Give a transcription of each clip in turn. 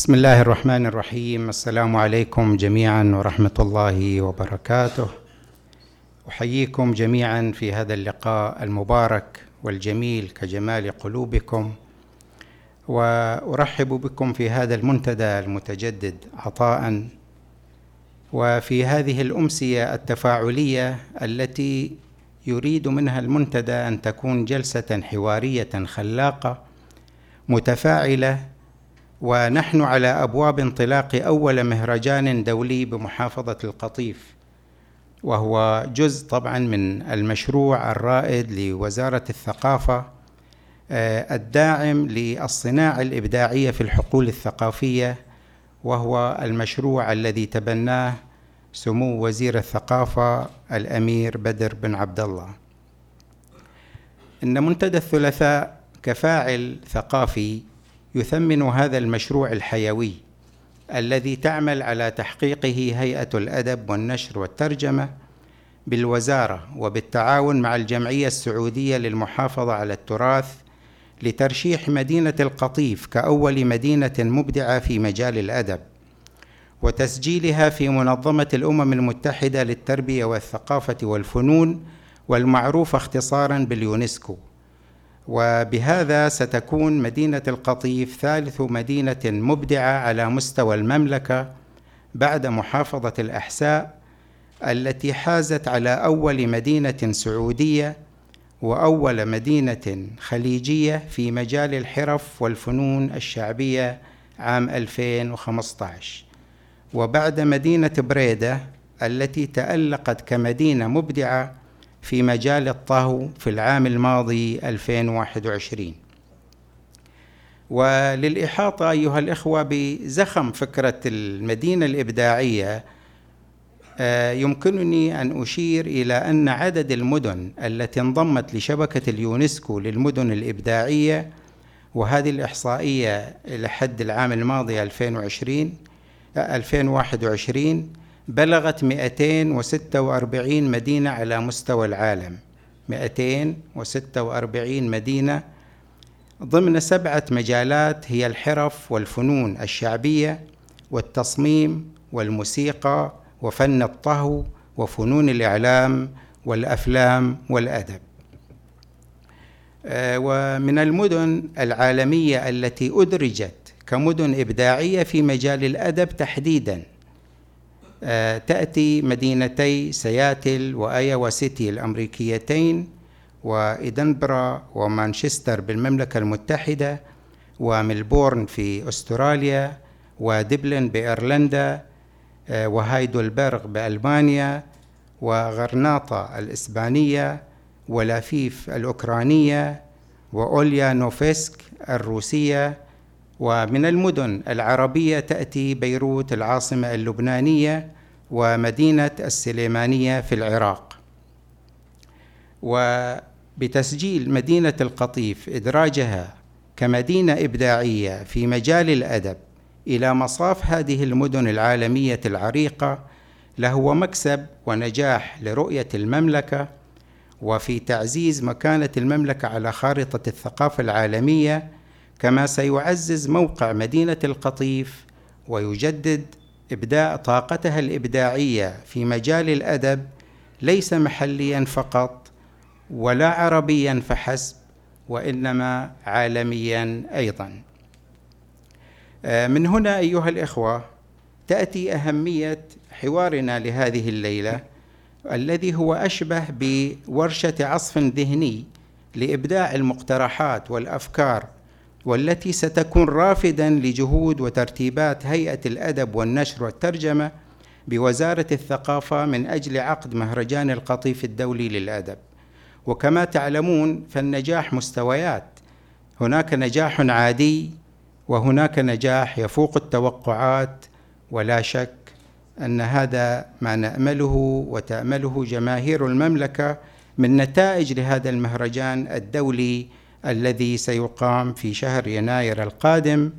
بسم الله الرحمن الرحيم السلام عليكم جميعا ورحمه الله وبركاته احييكم جميعا في هذا اللقاء المبارك والجميل كجمال قلوبكم وارحب بكم في هذا المنتدى المتجدد عطاء وفي هذه الامسيه التفاعليه التي يريد منها المنتدى ان تكون جلسه حواريه خلاقه متفاعله ونحن على أبواب انطلاق أول مهرجان دولي بمحافظة القطيف وهو جزء طبعا من المشروع الرائد لوزارة الثقافة آه، الداعم للصناعة الإبداعية في الحقول الثقافية وهو المشروع الذي تبناه سمو وزير الثقافة الأمير بدر بن عبد الله. إن منتدى الثلاثاء كفاعل ثقافي يثمن هذا المشروع الحيوي الذي تعمل على تحقيقه هيئة الأدب والنشر والترجمة بالوزارة وبالتعاون مع الجمعية السعودية للمحافظة على التراث لترشيح مدينة القطيف كأول مدينة مبدعة في مجال الأدب وتسجيلها في منظمة الأمم المتحدة للتربية والثقافة والفنون والمعروفه اختصارا باليونسكو. وبهذا ستكون مدينة القطيف ثالث مدينة مبدعة على مستوى المملكة بعد محافظة الأحساء التي حازت على أول مدينة سعودية وأول مدينة خليجية في مجال الحرف والفنون الشعبية عام 2015 وبعد مدينة بريدة التي تألقت كمدينة مبدعة في مجال الطهو في العام الماضي 2021 وللإحاطة أيها الإخوة بزخم فكرة المدينة الإبداعية آه، يمكنني أن أشير إلى أن عدد المدن التي انضمت لشبكة اليونسكو للمدن الإبداعية وهذه الإحصائية لحد العام الماضي 2020 2021 بلغت 246 مدينة على مستوى العالم. 246 مدينة ضمن سبعة مجالات هي الحرف والفنون الشعبية والتصميم والموسيقى وفن الطهو وفنون الإعلام والأفلام والأدب. آه، ومن المدن العالمية التي أدرجت كمدن إبداعية في مجال الأدب تحديداً تأتي مدينتي سياتل وآيوا سيتي الأمريكيتين وإدنبرا ومانشستر بالمملكة المتحدة وملبورن في أستراليا ودبلن بإيرلندا آه، وهايدلبرغ بألبانيا وغرناطة الإسبانية ولافيف الأوكرانية وأوليا نوفسك الروسية ومن المدن العربية تأتي بيروت العاصمة اللبنانية ومدينة السليمانية في العراق. وبتسجيل مدينة القطيف إدراجها كمدينة إبداعية في مجال الأدب إلى مصاف هذه المدن العالمية العريقة لهو مكسب ونجاح لرؤية المملكة وفي تعزيز مكانة المملكة على خارطة الثقافة العالمية كما سيعزز موقع مدينة القطيف ويجدد إبداع طاقتها الإبداعية في مجال الأدب ليس محليا فقط ولا عربيا فحسب وإنما عالميا أيضا. آه، من هنا أيها الإخوة تأتي أهمية حوارنا لهذه الليلة الذي هو أشبه بورشة عصف ذهني لإبداع المقترحات والأفكار والتي ستكون رافدا لجهود وترتيبات هيئة الأدب والنشر والترجمة بوزارة الثقافة من أجل عقد مهرجان القطيف الدولي للأدب. وكما تعلمون فالنجاح مستويات. هناك نجاح عادي وهناك نجاح يفوق التوقعات ولا شك أن هذا ما نأمله وتأمله جماهير المملكة من نتائج لهذا المهرجان الدولي الذي سيقام في شهر يناير القادم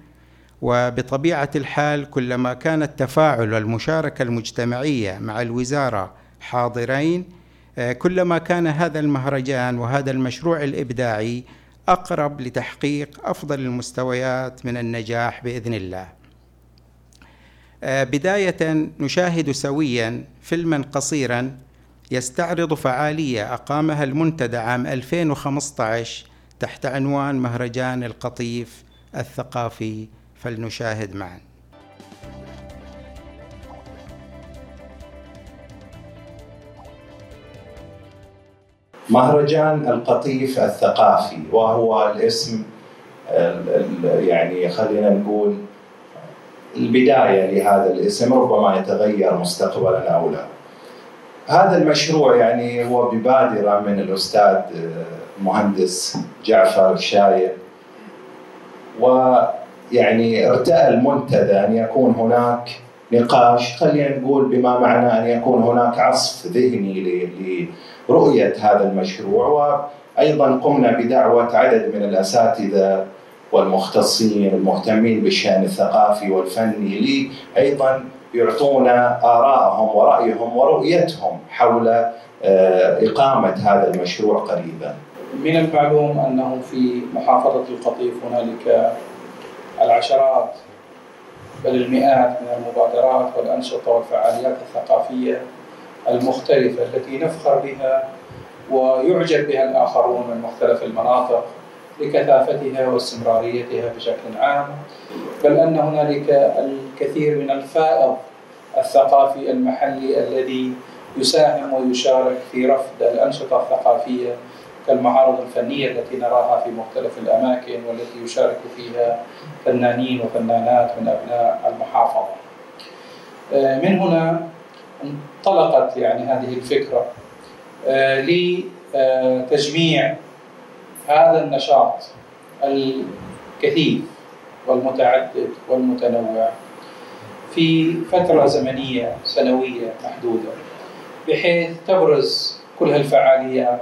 وبطبيعة الحال كلما كان التفاعل والمشاركة المجتمعية مع الوزارة حاضرين آه، كلما كان هذا المهرجان وهذا المشروع الإبداعي أقرب لتحقيق أفضل المستويات من النجاح بإذن الله. آه، بداية نشاهد سويا فيلما قصيرا يستعرض فعالية أقامها المنتدى عام 2015 تحت عنوان مهرجان القطيف الثقافي فلنشاهد معا مهرجان القطيف الثقافي وهو الاسم يعني خلينا نقول البداية لهذا الاسم ربما يتغير مستقبلا أو لا. هذا المشروع يعني هو ببادرة من الأستاذ المهندس جعفر الشايب ويعني ارتأى المنتدى أن يكون هناك نقاش خلينا نقول بما معنى أن يكون هناك عصف ذهني لرؤية هذا المشروع. وأيضا قمنا بدعوة عدد من الأساتذة والمختصين المهتمين بالشأن الثقافي والفني لي أيضا يعطونا ارائهم ورأيهم ورؤيتهم حول آه، إقامة هذا المشروع قريبا. من المعلوم انه في محافظة القطيف هنالك العشرات بل المئات من المبادرات والأنشطة والفعاليات الثقافية المختلفة التي نفخر بها ويعجب بها الآخرون من مختلف المناطق لكثافتها واستمراريتها بشكل عام بل أن هنالك الكثير من الفائض الثقافي المحلي الذي يساهم ويشارك في رفض الأنشطة الثقافية كالمعارض الفنية التي نراها في مختلف الأماكن والتي يشارك فيها فنانين وفنانات من أبناء المحافظة. من هنا انطلقت يعني هذه الفكرة آه، لتجميع هذا النشاط الكثيف والمتعدد والمتنوع في فترة زمنية سنوية محدودة بحيث تبرز كل هالفعاليات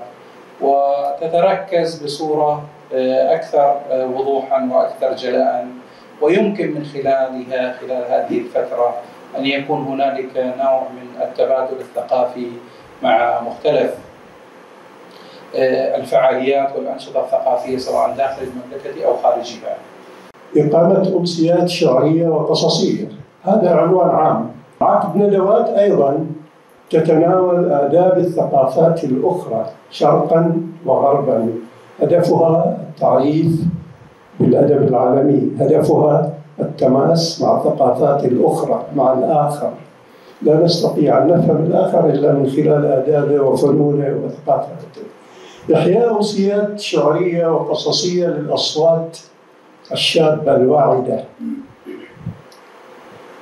وتتركز بصورة آه، أكثر آه، وضوحا وأكثر جلاء. ويمكن من خلالها خلال هذه الفترة أن يكون هنالك نوع من التبادل الثقافي مع مختلف الفعاليات والأنشطة الثقافية سواء داخل المملكة أو خارجها إقامة أمسيات شعرية وقصصية. هذا عنوان عام. عقد ندوات أيضا تتناول آداب الثقافات الأخرى شرقا وغربا. هدفها التعريف بالأدب العالمي. هدفها التماس مع الثقافات الأخرى مع الآخر. لا نستطيع أن نفهم الآخر إلا من خلال آدابه وفنونه وثقافته. إحياء أمسيات شعرية وقصصية للأصوات الشابة الواعدة.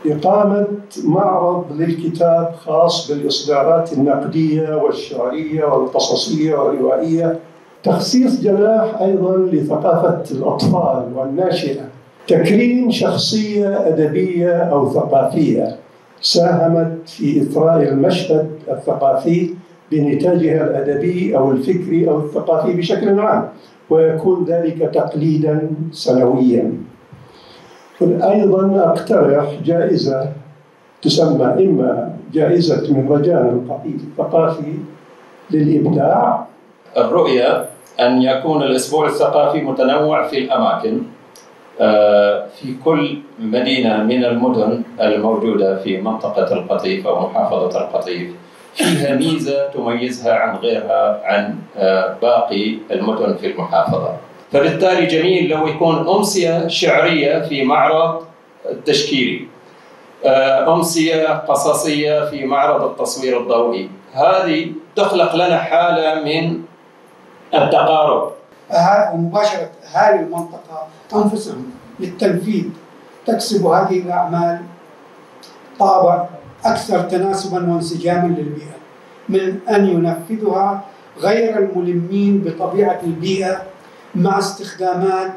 إقامة معرض للكتاب خاص بالإصدارات النقدية والشعرية والقصصية والروائية. تخصيص جناح أيضا لثقافة الأطفال والناشئة. تكريم شخصية أدبية أو ثقافية. ساهمت في إثراء المشهد الثقافي بنتاجها الأدبي أو الفكري أو الثقافي بشكل عام ويكون ذلك تقليدا سنويا. أيضا أقترح جائزة تسمى إما جائزة مهرجان القطيف الثقافي للإبداع. الرؤية أن يكون الأسبوع الثقافي متنوع في الأماكن آه، في كل مدينة من المدن الموجودة في منطقة القطيف أو محافظة القطيف. فيها ميزة تميزها عن غيرها عن آه، باقي المدن في المحافظة. فبالتالي جميل لو يكون أمسية شعرية في معرض التشكيلي آه، أمسية قصصية في معرض التصوير الضوئي. هذه تخلق لنا حالة من التقارب. ومباشرة هذه المنطقة أنفسهم للتنفيذ تكسب هذه الأعمال طابع أكثر تناسبا وانسجاما للبيئة من أن ينفذها غير الملمين بطبيعة البيئة مع استخدامات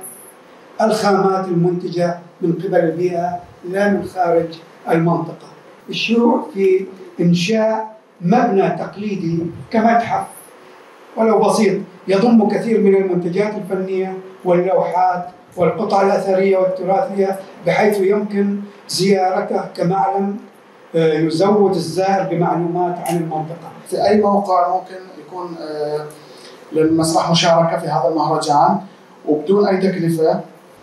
الخامات المنتجة من قبل البيئة لا من خارج المنطقة. الشروع في إنشاء مبنى تقليدي كمتحف ولو بسيط يضم كثير من المنتجات الفنية واللوحات والقطع الأثرية والتراثية بحيث يمكن زيارته كمعلم يزود الزائر بمعلومات عن المنطقة. في أي موقع ممكن يكون آه، للمسرح مشاركة في هذا المهرجان وبدون أي تكلفة.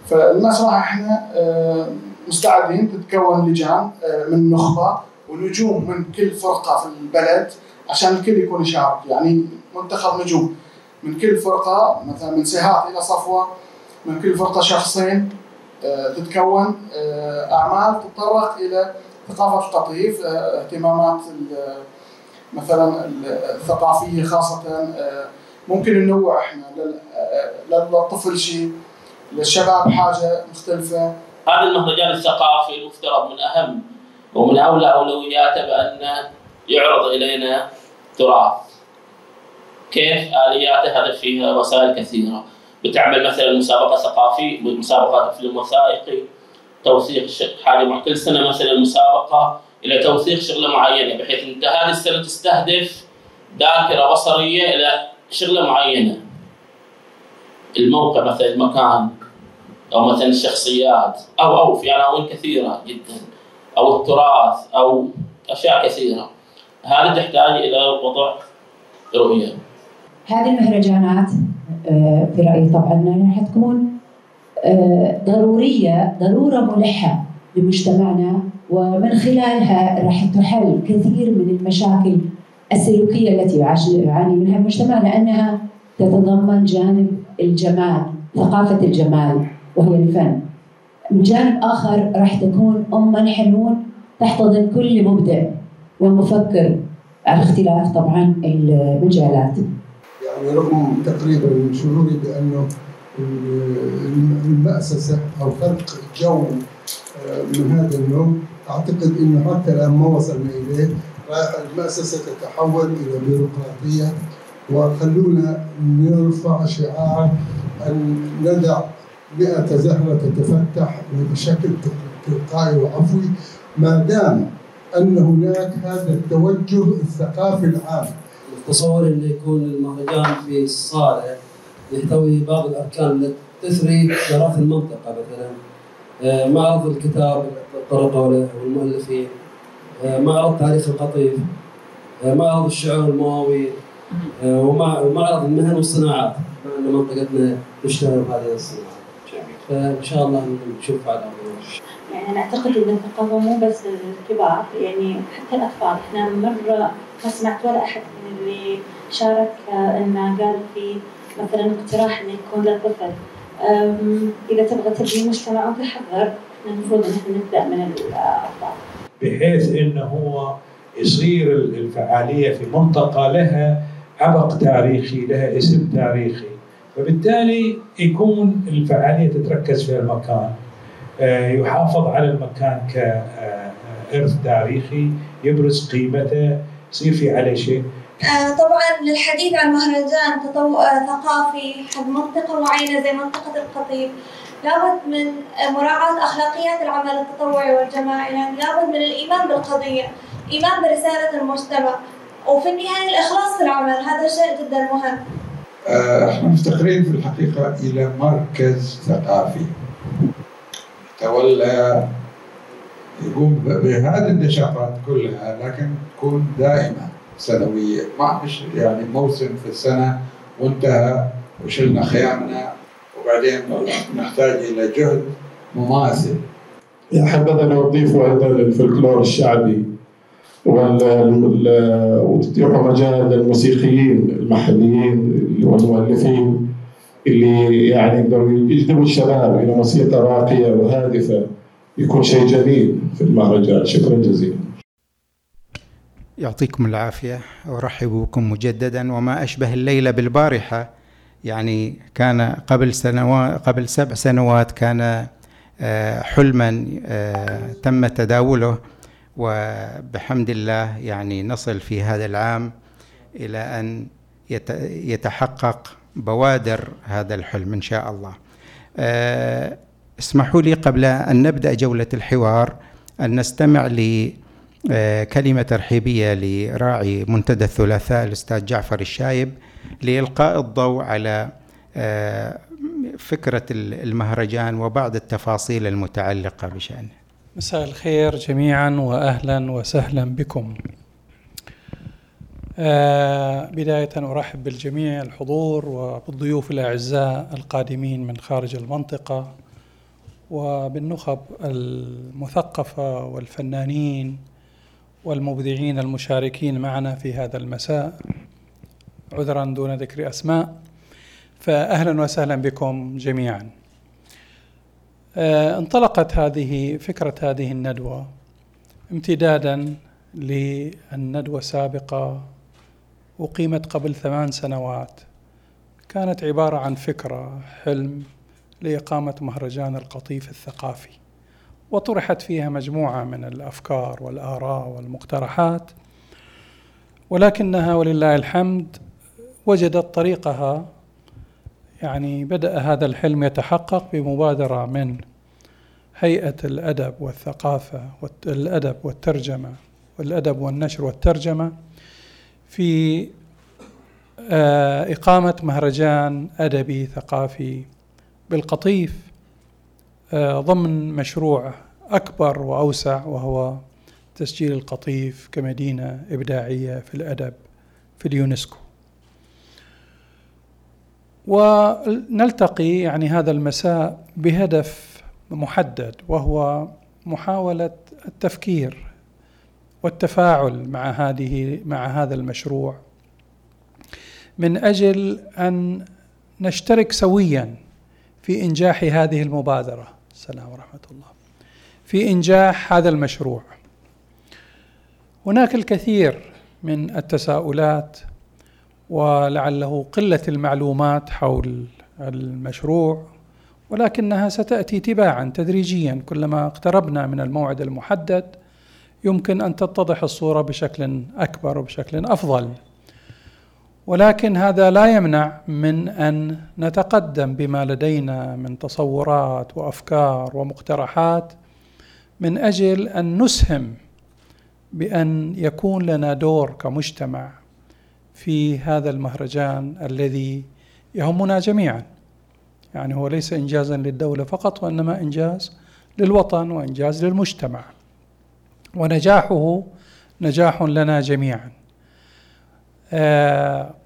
فالمسرح إحنا آه، مستعدين تتكون لجان آه، من نخبة ونجوم من كل فرقة في البلد عشان الكل يكون يشارك. يعني منتخب نجوم من كل فرقة مثلا من سهات إلى صفوة من كل فرقة شخصين آه، تتكون آه، أعمال تتطرق إلى ثقافه القطيف اهتمامات مثلا الثقافية خاصة ممكن ننوع إحنا للطفل شيء للشباب حاجة مختلفة. هذا المهرجان الثقافي المفترض من أهم ومن أولى أولوياته بان يعرض إلينا تراث. كيف آلياته؟ هذا فيها وسائل كثيرة. بتعمل مثلا مسابقة ثقافي مسابقة فيلم وثائقي توثيق حاجة كل سنة مثلا مسابقة إلى توثيق شغلة معينة بحيث أنت هذه السنة تستهدف ذاكرة بصرية إلى شغلة معينة. الموقع مثلا المكان أو مثلا الشخصيات أو أو في عناوين كثيرة جدا أو التراث أو أشياء كثيرة. هذه تحتاج إلى وضع رؤية. هذه المهرجانات آه، في رأيي طبعا راح تكون آه، ضرورية ضرورة ملحة لمجتمعنا ومن خلالها راح تحل كثير من المشاكل السلوكية التي يعاني منها المجتمع لأنها تتضمن جانب الجمال ثقافة الجمال وهي الفن. من جانب آخر راح تكون أما حنون تحتضن كل مبدع ومفكر على اختلاف طبعا المجالات. يعني رغم تقريبا شعوري بأنه المأسسة أو خلق جو آه، من هذا النوع. أعتقد أنه حتى الآن ما وصلنا إليه. المأسسة تتحول إلى بيروقراطية. وخلونا نرفع شعار أن ندع مئة زهرة تتفتح بشكل تلقائي وعفوي ما دام أن هناك هذا التوجه الثقافي العام. تصور أن يكون المهرجان في صالة يحتوي بعض الأركان التي تثري تراث المنطقة مثلا آه، معرض الكتاب الطرقة والمؤلفين آه، معرض تاريخ القطيف آه، معرض الشعر والمواويل ومعرض المهن والصناعات أن منطقتنا تشتهر بهذه الصناعات فإن شاء الله نشوف هذا يعني أنا أعتقد إن الثقافة مو بس للكبار يعني حتى الأطفال. إحنا مرة ما سمعت ولا أحد من اللي شارك إنه قال في مثلا اقتراح إنه يكون للطفل إذا تبغى تبني مجتمع وتحضر المفروض إن إحنا نبدأ من الاطفال بحيث إنه هو يصير الفعالية في منطقة لها عبق تاريخي لها اسم تاريخي. فبالتالي يكون الفعالية تتركز في المكان. آه، يحافظ على المكان كإرث تاريخي يبرز قيمته يصير في عليه شيء. طبعا للحديث عن مهرجان تطو... آه، ثقافي حق منطقة معينة زي منطقة القطيف لابد من مراعاة أخلاقيات العمل التطوعي والجماعي يعني لابد من الإيمان بالقضية إيمان برسالة المجتمع وفي النهاية الإخلاص في العمل هذا شيء جدا مهم. آه، إحنا مفتقرين في الحقيقة إلى مركز ثقافي. تولى يقوم بهذه النشاطات كلها لكن تكون دائمة سنوية. ما مش يعني موسم في السنة وانتهى وشلنا خيامنا وبعدين نحتاج إلى جهد مماثل. حبذا لو أضيفوا أيضا الفلكلور الشعبي وتتيحوا مجال للموسيقيين المحليين والمؤلفين اللي يعني يقدروا يجذبوا الشباب إلى موسيقى راقية وهادفة يكون شيء جميل في المهرجان. شكرا جزيلا. يعطيكم العافية ارحب بكم مجددا وما أشبه الليلة بالبارحة يعني كان قبل سنوات قبل سبع سنوات كان آه، حلما آه، تم تداوله وبحمد الله يعني نصل في هذا العام إلى أن يتحقق بوادر هذا الحلم إن شاء الله. آه، اسمحوا لي قبل أن نبدأ جولة الحوار أن نستمع لكلمه ترحيبية لراعي منتدى الثلاثاء الأستاذ جعفر الشايب لإلقاء الضوء على آه، فكرة المهرجان وبعض التفاصيل المتعلقة بشأنه. مساء الخير جميعا واهلا وسهلا بكم. آه بداية أرحب بالجميع الحضور وبالضيوف الأعزاء القادمين من خارج المنطقة وبالنخب المثقفة والفنانين والمبدعين المشاركين معنا في هذا المساء عذرا دون ذكر أسماء فأهلا وسهلا بكم جميعا. آه، انطلقت هذه فكرة هذه الندوة امتدادا للندوة السابقة أقيمت قبل ثمان سنوات. كانت عبارة عن فكرة حلم لإقامة مهرجان القطيف الثقافي. وطرحت فيها مجموعة من الأفكار والآراء والمقترحات ولكنها ولله الحمد وجدت طريقها يعني بدأ هذا الحلم يتحقق بمبادرة من هيئة الأدب والثقافة والأدب والترجمة والأدب والنشر والترجمة في آه، إقامة مهرجان أدبي ثقافي بالقطيف. ضمن مشروع أكبر وأوسع وهو تسجيل القطيف كمدينة إبداعية في الأدب في اليونسكو. ونلتقي يعني هذا المساء بهدف محدد وهو محاولة التفكير والتفاعل مع هذه مع هذا المشروع من أجل أن نشترك سويا في إنجاح هذه المبادرة. السلام ورحمة الله. في إنجاح هذا المشروع. هناك الكثير من التساؤلات ولعله قلة المعلومات حول المشروع ولكنها ستأتي تباعا تدريجيا كلما اقتربنا من الموعد المحدد. يمكن أن تتضح الصورة بشكل أكبر وبشكل أفضل. ولكن هذا لا يمنع من أن نتقدم بما لدينا من تصورات وأفكار ومقترحات من أجل أن نسهم بأن يكون لنا دور كمجتمع في هذا المهرجان الذي يهمنا جميعا. يعني هو ليس انجازا للدولة فقط وإنما إنجاز للوطن وإنجاز للمجتمع. ونجاحه نجاح لنا جميعا.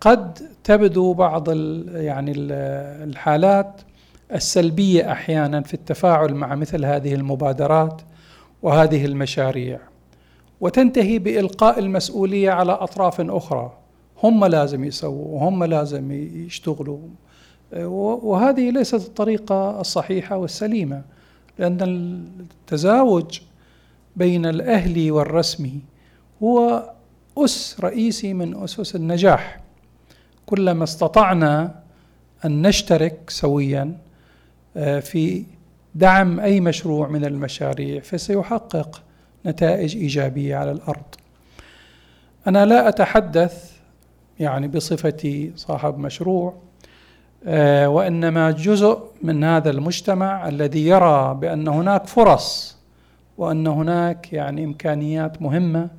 قد تبدو بعض يعني الحالات السلبية أحيانا في التفاعل مع مثل هذه المبادرات وهذه المشاريع وتنتهي بإلقاء المسؤولية على أطراف أخرى. هم لازم يسووا وهم لازم يشتغلوا. آه، وهذه ليست الطريقة الصحيحة والسليمة لأن التزاوج بين الأهلي والرسمي هو أس رئيسي من أسس النجاح. كلما استطعنا أن نشترك سويا آه، في دعم أي مشروع من المشاريع فسيحقق نتائج إيجابية على الأرض. أنا لا أتحدث يعني بصفتي صاحب مشروع آه، وإنما جزء من هذا المجتمع الذي يرى بأن هناك فرص وأن هناك يعني إمكانيات مهمة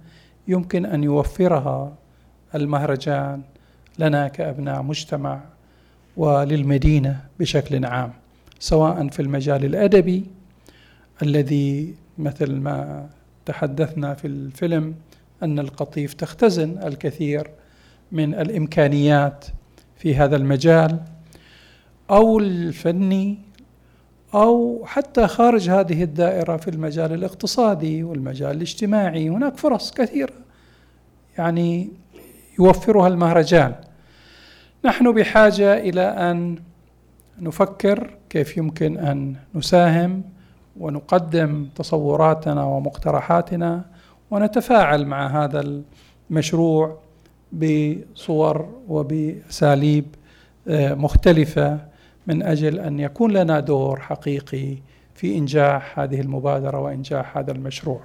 يمكن أن يوفرها المهرجان لنا كأبناء مجتمع وللمدينة بشكل عام سواء في المجال الأدبي الذي مثل ما تحدثنا في الفيلم أن القطيف تختزن الكثير من الإمكانيات في هذا المجال أو الفني أو حتى خارج هذه الدائرة في المجال الاقتصادي والمجال الاجتماعي. هناك فرص كثيرة يعني يوفرها المهرجان. نحن بحاجة إلى أن نفكر كيف يمكن أن نساهم ونقدم تصوراتنا ومقترحاتنا ونتفاعل مع هذا المشروع بصور وبأساليب آه، مختلفة. من أجل أن يكون لنا دور حقيقي في إنجاح هذه المبادرة وإنجاح هذا المشروع.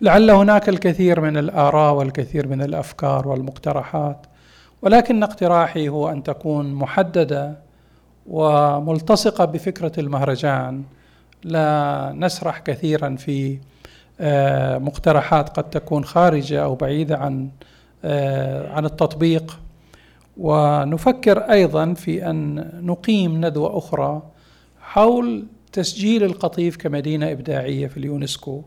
لعل هناك الكثير من الآراء والكثير من الأفكار والمقترحات ولكن اقتراحي هو أن تكون محددة وملتصقة بفكرة المهرجان لا نسرح كثيرا في آه، مقترحات قد تكون خارجة أو بعيدة عن آه، عن التطبيق ونفكر أيضا في أن نقيم ندوة أخرى حول تسجيل القطيف كمدينة إبداعية في اليونسكو.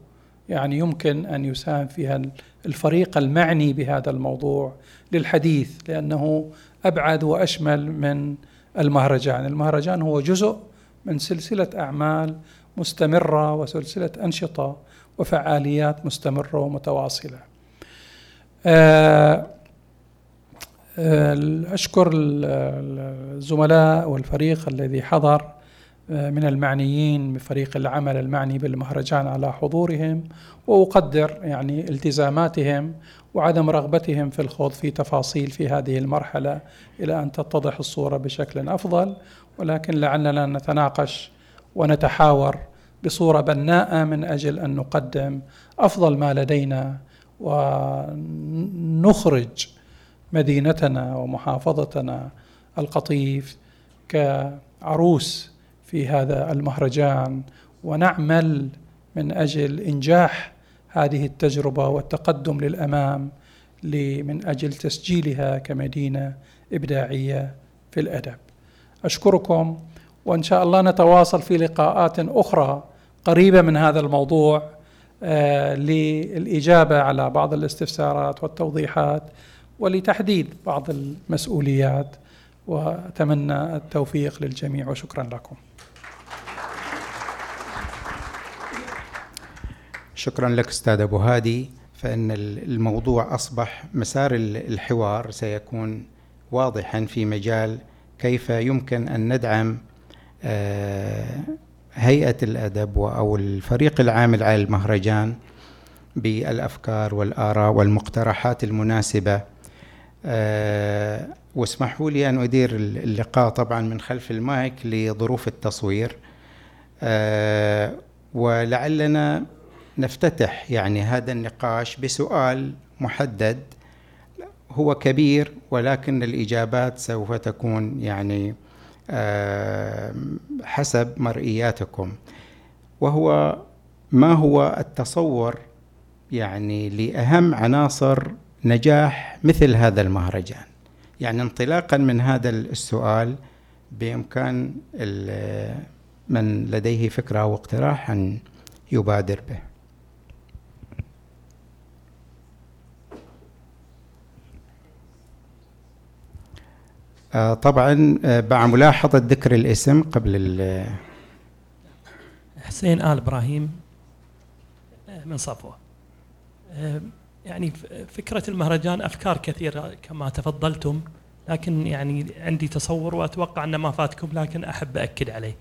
يعني يمكن أن يساهم فيها الفريق المعني بهذا الموضوع للحديث لأنه أبعد وأشمل من المهرجان، المهرجان هو جزء من سلسلة أعمال مستمرة وسلسلة أنشطة وفعاليات مستمرة ومتواصلة. آه، آه، أشكر الزملاء والفريق الذي حضر آه، من المعنيين بفريق العمل المعني بالمهرجان على حضورهم وأقدر يعني التزاماتهم وعدم رغبتهم في الخوض في تفاصيل في هذه المرحلة إلى أن تتضح الصورة بشكل أفضل. ولكن لعلنا نتناقش ونتحاور بصورة بناءة من أجل أن نقدم أفضل ما لدينا ونخرج مدينتنا ومحافظتنا القطيف كعروس في هذا المهرجان ونعمل من أجل إنجاح هذه التجربة والتقدم للأمام من أجل تسجيلها كمدينة إبداعية في الأدب. أشكركم وإن شاء الله نتواصل في لقاءات أخرى قريبة من هذا الموضوع آه، للإجابة على بعض الاستفسارات والتوضيحات ولتحديد بعض المسؤوليات وأتمنى التوفيق للجميع وشكرا لكم. شكرا لك أستاذ أبو هادي فإن الموضوع أصبح مسار الحوار سيكون واضحا في مجال كيف يمكن أن ندعم آه، هيئة الأدب أو الفريق العامل على المهرجان بالأفكار والآراء والمقترحات المناسبة آه، واسمحوا لي أن أدير اللقاء طبعا من خلف المايك لظروف التصوير. آه، ولعلنا نفتتح يعني هذا النقاش بسؤال محدد. هو كبير ولكن الإجابات سوف تكون يعني حسب مرئياتكم. وهو ما هو التصور يعني لأهم عناصر نجاح مثل هذا المهرجان. يعني انطلاقا من هذا السؤال بإمكان من لديه فكرة أو اقتراح أن يبادر به. آه، طبعا آه، مع ملاحظة ذكر الاسم قبل حسين آل إبراهيم آه، من صفوة. يعني فكرة المهرجان أفكار كثيرة كما تفضلتم لكن يعني عندي تصور وأتوقع أن ما فاتكم لكن أحب أكد عليه.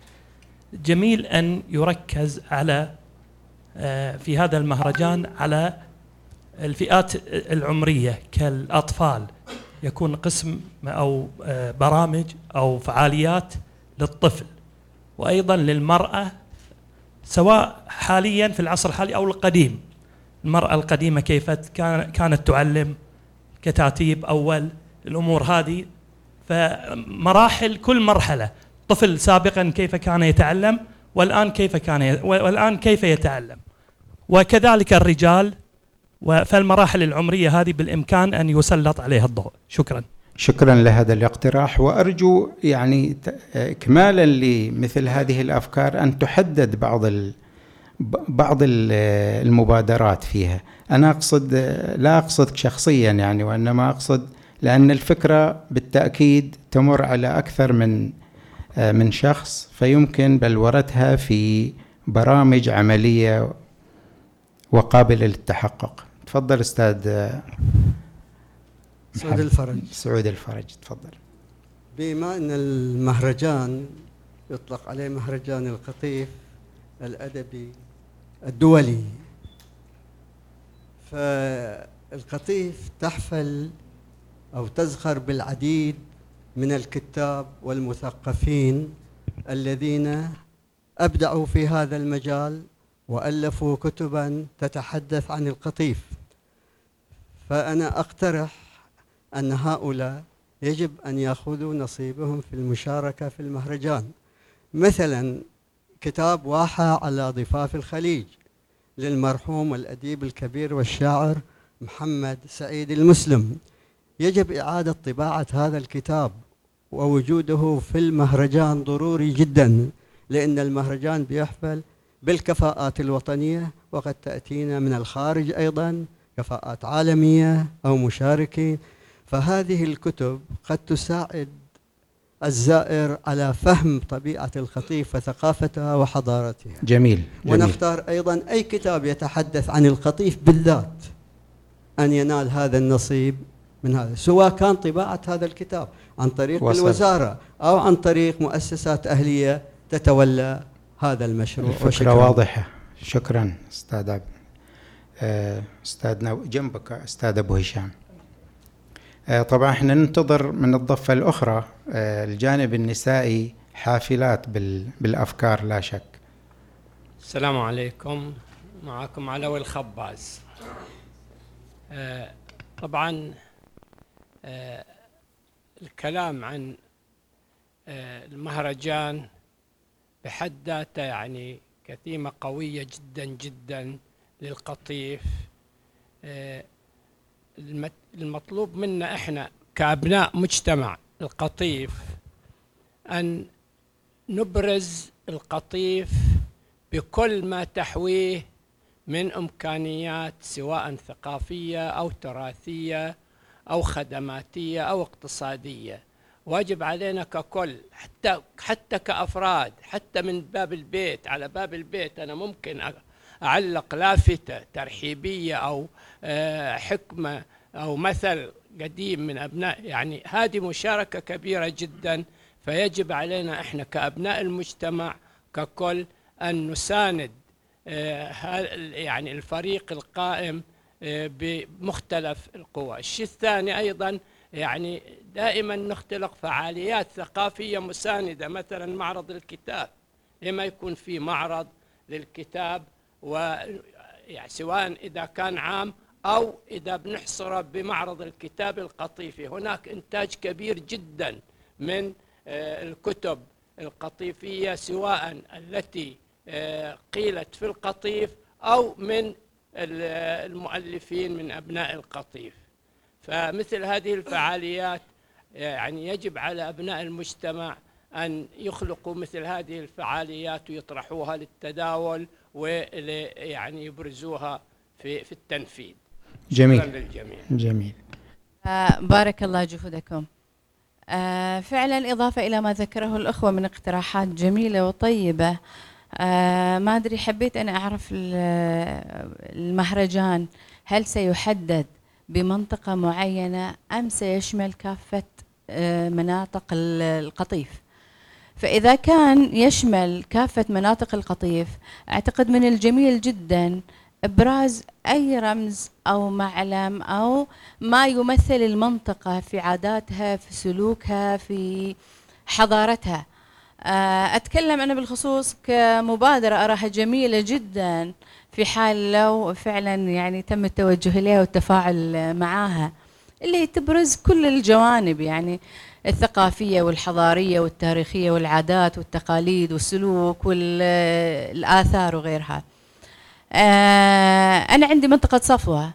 جميل أن يركز على في هذا المهرجان على الفئات العمرية كالأطفال. يكون قسم أو آه، برامج أو فعاليات للطفل. وأيضا للمرأة سواء حاليا في العصر الحالي أو القديم. المرأة القديمة كيف كانت تعلم كتاتيب أول الأمور هذه. فمراحل كل مرحلة طفل سابقا كيف كان يتعلم والآن كيف كان والآن كيف يتعلم. وكذلك الرجال فالمراحل العمرية هذه بالإمكان أن يسلط عليها الضوء. شكرا. شكرا لهذا الاقتراح. وأرجو يعني اكمالا لمثل هذه الأفكار أن تحدد بعض بعض المبادرات فيها. أنا أقصد لا اقصدك شخصيا يعني وإنما أقصد لأن الفكرة بالتأكيد تمر على أكثر من من شخص فيمكن بلورتها في برامج عملية وقابلة للتحقق. تفضل أستاذ سعود الفرج. سعود الفرج تفضل. بما إن المهرجان يطلق عليه مهرجان القطيف الأدبي الدولي. فالقطيف تحفل أو تزخر بالعديد من الكتاب والمثقفين الذين أبدعوا في هذا المجال وألفوا كتبا تتحدث عن القطيف. فأنا أقترح أن هؤلاء يجب أن يأخذوا نصيبهم في المشاركة في المهرجان. مثلا كتاب واحة على ضفاف الخليج للمرحوم الأديب الكبير والشاعر محمد سعيد المسلم. يجب إعادة طباعة هذا الكتاب ووجوده في المهرجان ضروري جدا لأن المهرجان بيحفل بالكفاءات الوطنية وقد تأتينا من الخارج أيضا كفاءات عالمية أو مشاركة. فهذه الكتب قد تساعد الزائر على فهم طبيعة القطيف وثقافتها وحضارتها. جميل, جميل. ونختار أيضا أي كتاب يتحدث عن القطيف بالذات أن ينال هذا النصيب من هذا سواء كان طباعة هذا الكتاب عن طريق وصل. الوزارة أو عن طريق مؤسسات أهلية تتولى هذا المشروع. الفكرة واضحة. شكرا أستاذ آه، أستاذنا جنبك أستاذ أبو هشام. طبعا إحنا ننتظر من الضفة الأخرى آه، الجانب النسائي حافلات بالأفكار لا شك. السلام عليكم. معكم علوي الخباز. طبعا الكلام عن المهرجان بحد ذاته يعني كتيمة قوية جدا جدا للقطيف. آه، المطلوب منا إحنا كأبناء مجتمع القطيف أن نبرز القطيف بكل ما تحويه من إمكانيات سواء ثقافية أو تراثية أو خدماتية أو اقتصادية. واجب علينا ككل حتى حتى كأفراد حتى من باب البيت. على باب البيت أنا ممكن أعلق لافتة ترحيبية أو آه، حكمة أو مثل قديم من أبناء يعني هذه مشاركة كبيرة جدا فيجب علينا إحنا كأبناء المجتمع ككل أن نساند آه، يعني الفريق القائم آه، بمختلف القوى. الشيء الثاني أيضا يعني دائما نختلق فعاليات ثقافية مساندة مثلا معرض الكتاب لما يكون في معرض للكتاب و يعني سواء إذا كان عام أو إذا بنحصره بمعرض الكتاب القطيفي. هناك إنتاج كبير جدا من آه، الكتب القطيفية سواء التي آه، قيلت في القطيف أو من المؤلفين من أبناء القطيف. فمثل هذه الفعاليات يعني يجب على أبناء المجتمع أن يخلقوا مثل هذه الفعاليات ويطرحوها للتداول ويعني يبرزوها في في التنفيذ. جميل. للجميع. جميل. آه بارك الله جهودكم آه فعلا إضافة إلى ما ذكره الأخوة من اقتراحات جميلة وطيبة. آه ما أدري حبيت أنا أعرف المهرجان هل سيحدد بمنطقة معينة أم سيشمل كافة آه، مناطق القطيف؟ فإذا كان يشمل كافة مناطق القطيف أعتقد من الجميل جدا إبراز أي رمز أو معلم أو ما يمثل المنطقة في عاداتها في سلوكها في حضارتها. آه، أتكلم أنا بالخصوص كمبادرة أراها جميلة جدا في حال لو فعلا يعني تم التوجه إليها والتفاعل معها اللي تبرز كل الجوانب يعني الثقافية والحضارية والتاريخية والعادات والتقاليد والسلوك والآثار وغيرها. أنا عندي منطقة صفوة.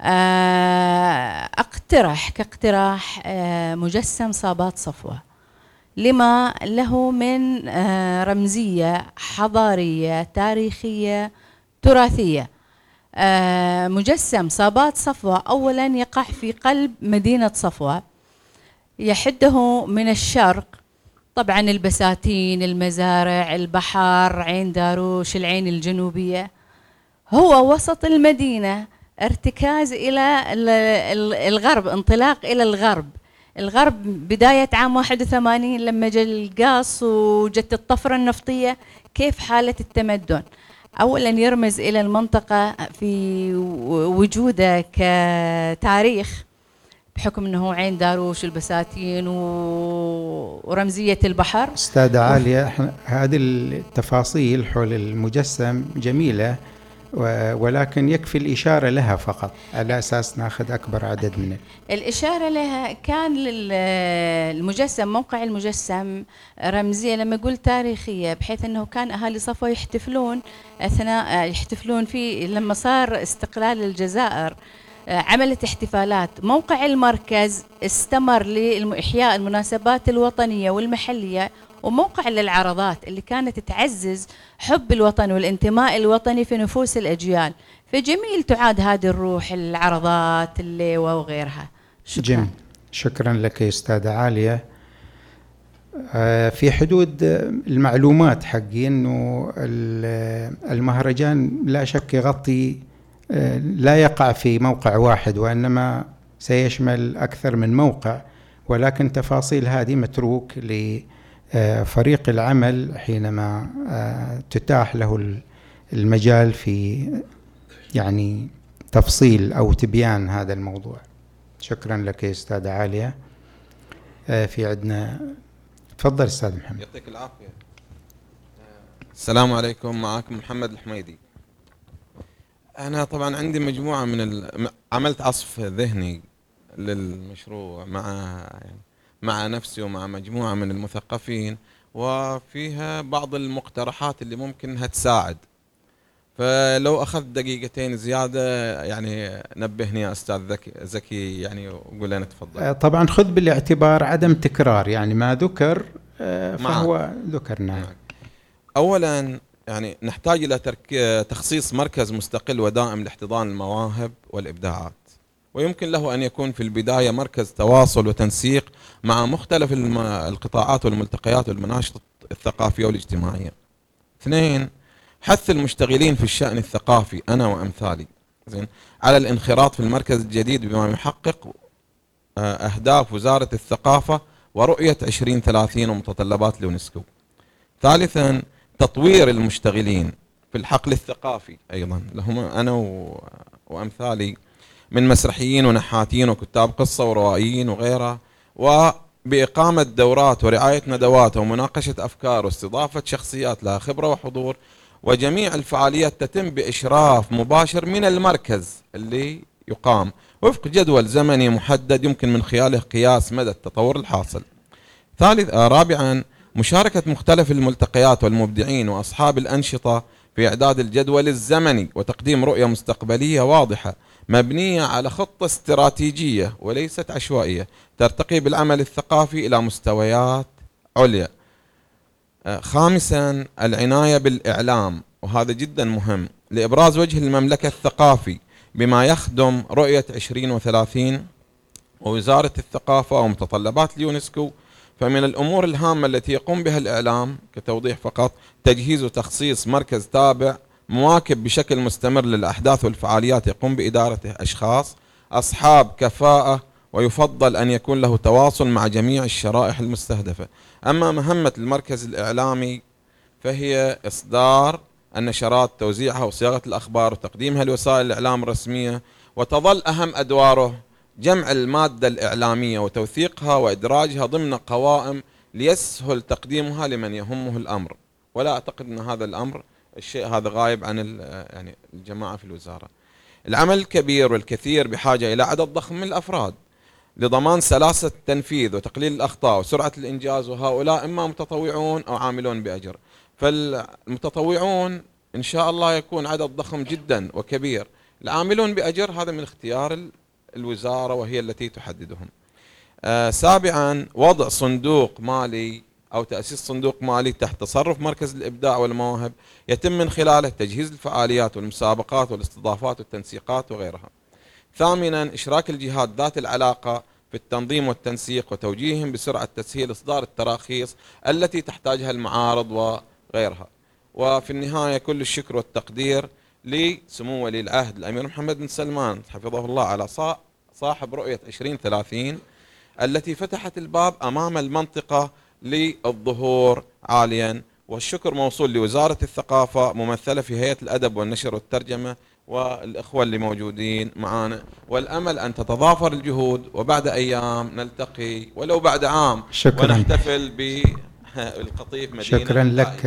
آه، أقترح كاقتراح آه، مجسم صابات صفوة. لما له من رمزية حضارية تاريخية تراثية. آه، مجسم صابات صفوة أولا يقع في قلب مدينة صفوة. يحده من الشرق. طبعا البساتين المزارع البحر عين داروش العين الجنوبية. هو وسط المدينة ارتكاز إلى الغرب انطلاق إلى الغرب. الغرب بداية عام 81 لما جاء القاص وجت الطفرة النفطية كيف حالة التمدن؟ اولا يرمز إلى المنطقة في وجوده كتاريخ بحكم إنه عين داروش البساتين ورمزية البحر. أستاذة عالية هذه التفاصيل حول المجسم جميلة. ولكن يكفي الإشارة لها فقط. على أساس ناخذ أكبر عدد من الإشارة لها كان المجسم موقع المجسم رمزية لما أقول تاريخية بحيث أنه كان أهالي صفوة يحتفلون أثناء يحتفلون في لما صار استقلال الجزائر عملت احتفالات. موقع المركز استمر لإحياء المناسبات الوطنية والمحلية وموقع للعرضات اللي كانت تعزز حب الوطن والانتماء الوطني في نفوس الأجيال. فجميل تعاد هذه الروح العرضات الليوة وغيرها. شكرا. جميل. شكرا لك يا أستاذة عالية. آه، في حدود المعلومات حقي إنه المهرجان لا شك يغطي آه، لا يقع في موقع واحد وإنما سيشمل أكثر من موقع ولكن تفاصيل هذه متروك لفريق العمل حينما آه، تتاح له المجال في يعني تفصيل أو تبيان هذا الموضوع. شكرا لك يا أستاذة عالية. في عندنا تفضل أستاذ محمد. يعطيك العافية. السلام عليكم معكم محمد الحميدي. أنا طبعا عندي مجموعة من ال... عملت عصف ذهني للمشروع مع يعني مع نفسي ومع مجموعة من المثقفين وفيها بعض المقترحات اللي ممكن انها تساعد. فلو أخذت دقيقتين زيادة يعني نبهني يا أستاذ ذكي زكي يعني وقول لنا تفضل. آه، طبعا خذ بالاعتبار عدم تكرار يعني ما ذكر آه، فهو ذكر نعم. اولا يعني نحتاج إلى تخصيص مركز مستقل ودائم لاحتضان المواهب والإبداعات. ويمكن له أن يكون في البداية مركز تواصل وتنسيق مع مختلف القطاعات والملتقيات والمناشط الثقافية والاجتماعية. اثنين حث المشتغلين في الشأن الثقافي أنا وأمثالي. زين على الانخراط في المركز الجديد بما يحقق آه، أهداف وزارة الثقافة ورؤية 2030 ومتطلبات اليونسكو ثالثا تطوير المشتغلين في الحقل الثقافي أيضا. لهم أنا وأمثالي من مسرحيين ونحاتين وكتاب قصة وروائيين وغيرها. وبإقامة دورات ورعاية ندوات ومناقشة أفكار واستضافة شخصيات لها خبرة وحضور. وجميع الفعاليات تتم بإشراف مباشر من المركز اللي يقام. وفق جدول زمني محدد يمكن من خلاله قياس مدى التطور الحاصل. ثالث رابعا مشاركة مختلف الملتقيات والمبدعين وأصحاب الأنشطة في إعداد الجدول الزمني وتقديم رؤية مستقبلية واضحة. مبنية على خطة استراتيجية وليست عشوائية ترتقي بالعمل الثقافي إلى مستويات عليا. آه، خامسا العناية بالإعلام وهذا جدا مهم. لإبراز وجه المملكة الثقافي بما يخدم رؤية 2030 ووزارة الثقافة ومتطلبات اليونسكو فمن الأمور الهامة التي يقوم بها الإعلام كتوضيح فقط تجهيز وتخصيص مركز تابع مواكب بشكل مستمر للأحداث والفعاليات يقوم بإدارته أشخاص أصحاب كفاءة ويفضل أن يكون له تواصل مع جميع الشرائح المستهدفة. أما مهمة المركز الإعلامي فهي إصدار النشرات توزيعها وصياغة الأخبار وتقديمها لوسائل الإعلام الرسمية وتظل أهم أدواره جمع المادة الإعلامية وتوثيقها وإدراجها ضمن قوائم ليسهل تقديمها لمن يهمه الأمر. ولا أعتقد أن هذا الأمر الشيء هذا غايب عن يعني الجماعة في الوزارة. العمل الكبير والكثير بحاجة إلى عدد ضخم من الأفراد لضمان سلاسة التنفيذ وتقليل الأخطاء وسرعة الإنجاز وهؤلاء إما متطوعون أو عاملون بأجر. فالمتطوعون إن شاء الله يكون عدد ضخم جدا وكبير. العاملون بأجر هذا من اختيار الوزارة وهي التي تحددهم. آه سابعا وضع صندوق مالي أو تأسيس صندوق مالي تحت تصرف مركز الإبداع والمواهب يتم من خلاله تجهيز الفعاليات والمسابقات والاستضافات والتنسيقات وغيرها. ثامنا إشراك الجهات ذات العلاقة في التنظيم والتنسيق وتوجيههم بسرعة تسهيل إصدار التراخيص التي تحتاجها المعارض وغيرها. وفي النهاية كل الشكر والتقدير لسمو ولي العهد الأمير محمد بن سلمان حفظه الله على صاحب رؤية 2030 التي فتحت الباب أمام المنطقة للظهور عاليا. والشكر موصول لوزارة الثقافة ممثلة في هيئة الأدب والنشر والترجمة والإخوة اللي موجودين معانا. والأمل أن تتضافر الجهود وبعد أيام نلتقي ولو بعد عام. شكرا. ونحتفل بالقطيف مدينة شكرا لك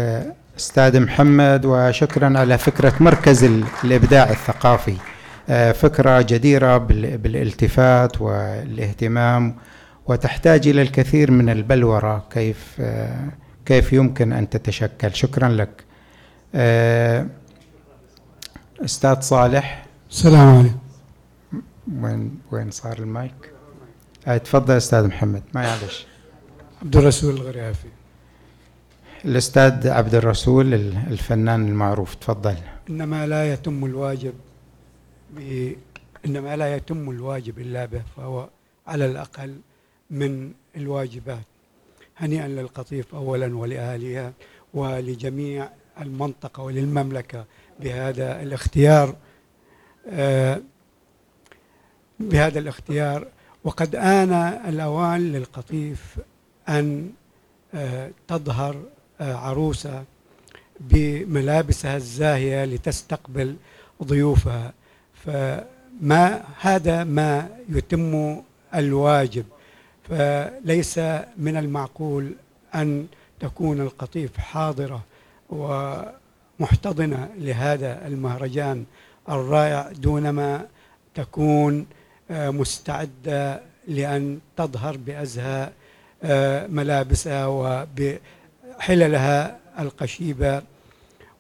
أستاذ محمد وشكرا على فكرة مركز الإبداع الثقافي. آه، فكرة جديرة بالالتفات والاهتمام وتحتاج إلى الكثير من البلورة كيف آه، كيف يمكن أن تتشكل. شكرا لك. آه، أستاذ صالح. السلام عليكم. وين وين صار المايك؟ آه تفضل أستاذ محمد. ما يعلش عبد الرسول الغريافي الأستاذ عبد الرسول الفنان المعروف تفضل. إنما لا يتم الواجب ب... إنما لا يتم الواجب إلا به فهو على الأقل من الواجبات. هنيئا للقطيف أولا ولأهلها ولجميع المنطقة وللمملكة بهذا الاختيار آه، بهذا الاختيار. وقد آن الأوان للقطيف أن آه، تظهر آه، عروسة بملابسها الزاهية لتستقبل ضيوفها. فما هذا ما يتم الواجب. فليس من المعقول أن تكون القطيف حاضرة ومحتضنة لهذا المهرجان الرائع دونما تكون آه، مستعدة لأن تظهر بأزهى آه، ملابسها وبحللها القشيبة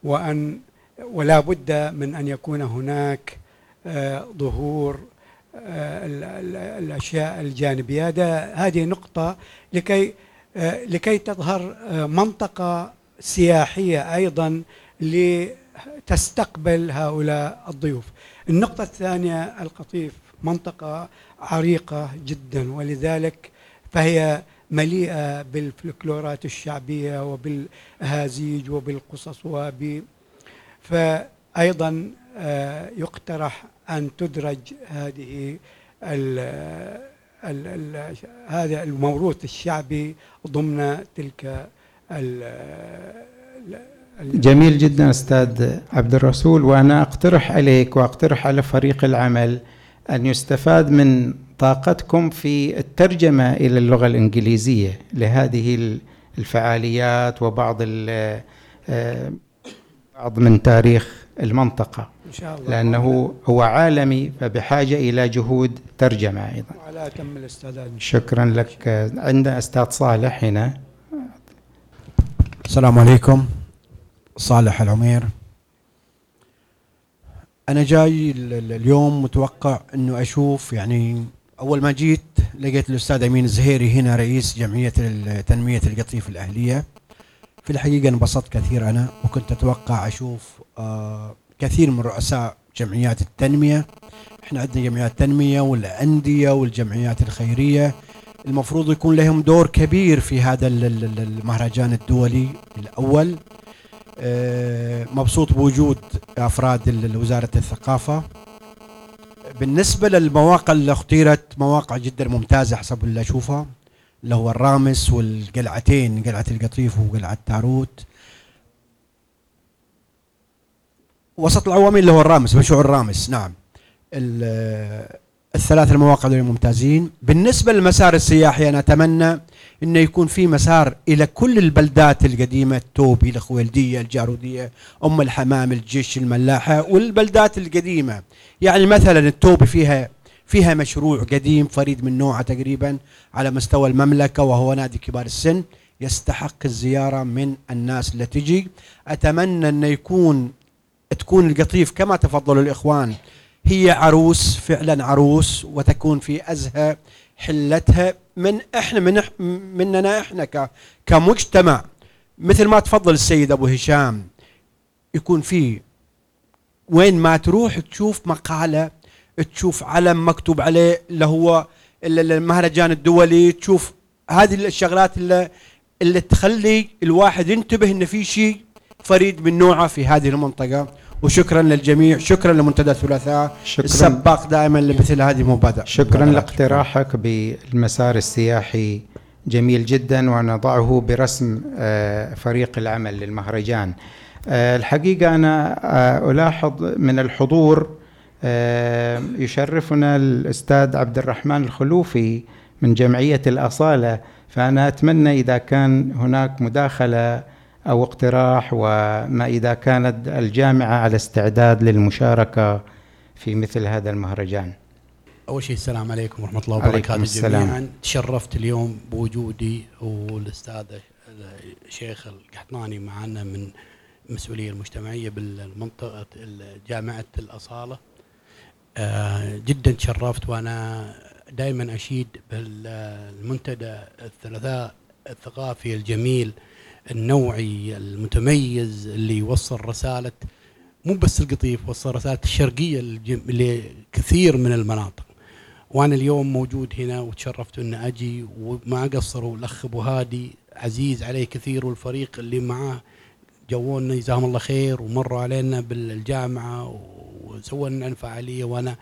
وأن ولا بد من أن يكون هناك آه، ظهور الأشياء الجانبية. هذه نقطة لكي لكي تظهر منطقة سياحية أيضا لتستقبل هؤلاء الضيوف. النقطة الثانية القطيف منطقة عريقة جدا ولذلك فهي مليئة بالفلكلورات الشعبية وبالهازيج وبالقصص وب فأيضا آه، يقترح أن تدرج هذه ال ال ال هذا الموروث الشعبي ضمن تلك جميل جدا أستاذ عبد الرسول. وأنا أقترح عليك وأقترح على فريق العمل أن يستفاد من طاقتكم في الترجمة إلى اللغة الإنجليزية لهذه الفعاليات وبعض آه، بعض من تاريخ المنطقة. إن شاء الله. لأنه هو عالمي فبحاجة إلى جهود ترجمة أيضا. وعلى اتم الاستعداد شكرا لك. عندنا أستاذ صالح هنا. السلام عليكم. صالح العمير. أنا جاي اليوم متوقع إنه أشوف يعني أول ما جيت لقيت الأستاذ أمين الزهيري هنا رئيس جمعية تنمية القطيف الأهلية. في الحقيقة انبسطت كثير أنا وكنت أتوقع أشوف آه كثير من رؤساء جمعيات التنمية. إحنا عندنا جمعيات تنمية والأندية والجمعيات الخيرية. المفروض يكون لهم دور كبير في هذا المهرجان الدولي الأول. آه، مبسوط بوجود أفراد وزارة الثقافة. بالنسبة للمواقع اللي اختيرت مواقع جدا ممتازة حسب اللي أشوفها اللي هو الرامس والقلعتين قلعة القطيف وقلعة تاروت. وسط العوامل اللي هو الرامس مشروع الرامس نعم. الثلاث المواقع دول ممتازين. بالنسبة للمسار السياحي أنا أتمنى أنه يكون في مسار إلى كل البلدات القديمة التوبي الخويلدية الجارودية أم الحمام الجيش الملاحة والبلدات القديمة. يعني مثلا التوبي فيها فيها مشروع قديم فريد من نوعه تقريبا على مستوى المملكة وهو نادي كبار السن يستحق الزيارة من الناس اللي تجي. أتمنى أنه يكون تكون القطيف كما تفضلوا الإخوان. هي عروس فعلا عروس وتكون في أزهى حلتها من إحنا من مننا إحنا كمجتمع. مثل ما تفضل السيد أبو هشام يكون في وين ما تروح تشوف مقالة تشوف علم مكتوب عليه اللي هو المهرجان الدولي تشوف هذه الشغلات اللي اللي تخلي الواحد ينتبه إن في شيء. فريد من نوعة في هذه المنطقة. وشكرا للجميع. شكرا لمنتدى الثلاثاء. شكرا. السباق دائما لمثل هذه المبادرة. شكرا لاقتراحك بالمسار السياحي. جميل جدا. ونضعه برسم آه، فريق العمل للمهرجان. آه، الحقيقة أنا آه، ألاحظ من الحضور يشرفنا الأستاذ عبد الرحمن الخلوفي من جمعية الأصالة. فأنا أتمنى إذا كان هناك مداخلة أو اقتراح وما إذا كانت الجامعة على استعداد للمشاركة في مثل هذا المهرجان. أول شيء السلام عليكم ورحمة الله وبركاته جميعا. تشرفت اليوم بوجودي والأستاذ الشيخ القحطاني معنا من المسؤولية المجتمعية بالمنطقة جامعة الأصالة. آه، جدا تشرفت وأنا دائما أشيد بالمنتدى الثلاثاء الثقافي الجميل النوعي المتميز اللي يوصل رسالة مو بس القطيف وصل رسالة الشرقية لكثير من المناطق. وأنا اليوم موجود هنا وتشرفت ان أجي وما قصروا الأخ أبو هادي عزيز عليه كثير والفريق اللي معاه جوونا جزاهم الله خير ومروا علينا بالجامعة وسووا لنا فعاليه وأنا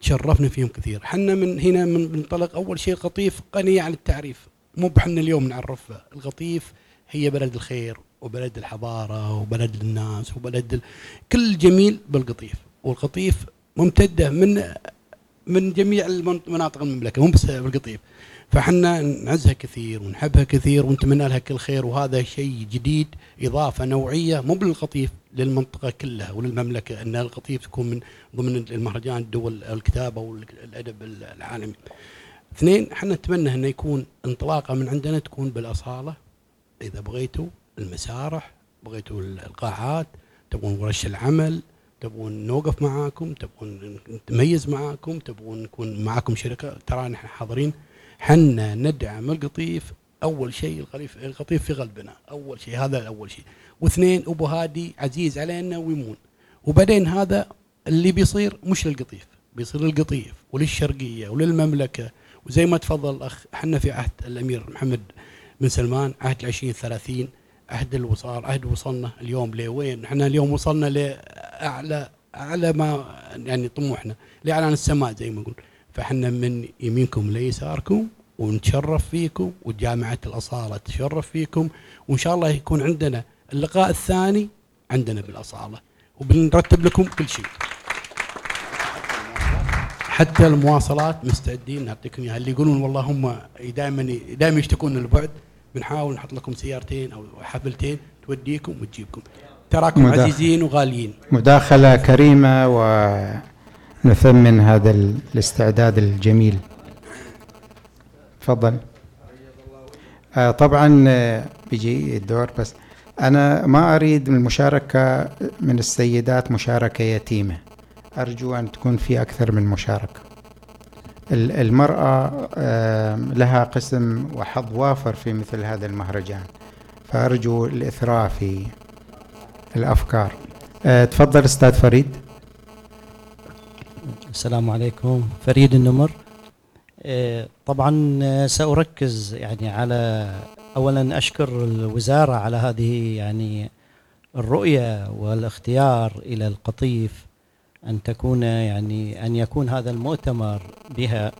تشرفنا فيهم كثير. حنا من هنا من منطلق أول شيء القطيف غني عن التعريف مو بحنا اليوم نعرفها القطيف هي بلد الخير وبلد الحضارة وبلد الناس وبلد ال... كل جميل بالقطيف والقطيف ممتدة من من جميع مناطق المملكة مو بس بالقطيف فحنا نعزها كثير ونحبها كثير ونتمنى لها كل خير وهذا شيء جديد إضافة نوعية مو بالقطيف للمنطقة كلها وللمملكة إن القطيف تكون من ضمن المهرجان الدول الكتابة والأدب العالمي. اثنين إحنا نتمنى إنه يكون انطلاقة من عندنا تكون بالأصالة إذا بغيتوا المسارح بغيتوا القاعات تبغون ورش العمل تبغون نوقف معاكم تبغون نتميز معاكم تبغون نكون معاكم شركة ترى نحن حاضرين. حنا ندعم القطيف أول شيء القطيف القطيف في قلبنا أول شيء هذا اول شيء. واثنين أبو هادي عزيز علينا ويمون. وبعدين هذا اللي بيصير مش للقطيف بيصير للقطيف وللشرقية وللمملكة. وزي ما تفضل الأخ إحنا في عهد الأمير محمد بن سلمان عهد 20 30 عهد الوصال عهد وصلنا اليوم لوين؟ إحنا اليوم وصلنا لأعلى أعلى ما يعني طموحنا لاعلان السماء زي ما نقول. فإحنا من يمينكم ليساركم ونتشرف فيكم وجامعة الأصالة تشرف فيكم وإن شاء الله يكون عندنا اللقاء الثاني عندنا بالأصالة. وبنرتب لكم كل شيء. حتى المواصلات مستعدين. نعطيكم إياها. اللي يقولون والله هم دائما دائما يشتكون البعد. بنحاول نحط لكم سيارتين أو حفلتين توديكم وتجيبكم. تراكم مداخل. عزيزين وغاليين. مداخلة كريمة ونثمن هذا الاستعداد الجميل. تفضل. آه طبعا آه، بيجي الدور بس أنا ما أريد المشاركة من السيدات مشاركة يتيمة. أرجو أن تكون في أكثر من مشاركة. المرأة آه لها قسم وحظ وافر في مثل هذا المهرجان. فأرجو الإثراء في الأفكار. آه تفضل أستاذ فريد. السلام عليكم. فريد النمر. آه، طبعا آه، سأركز يعني على أولا أشكر الوزارة على هذه يعني الرؤية والاختيار إلى القطيف. أن تكون يعني أن يكون هذا المؤتمر بها.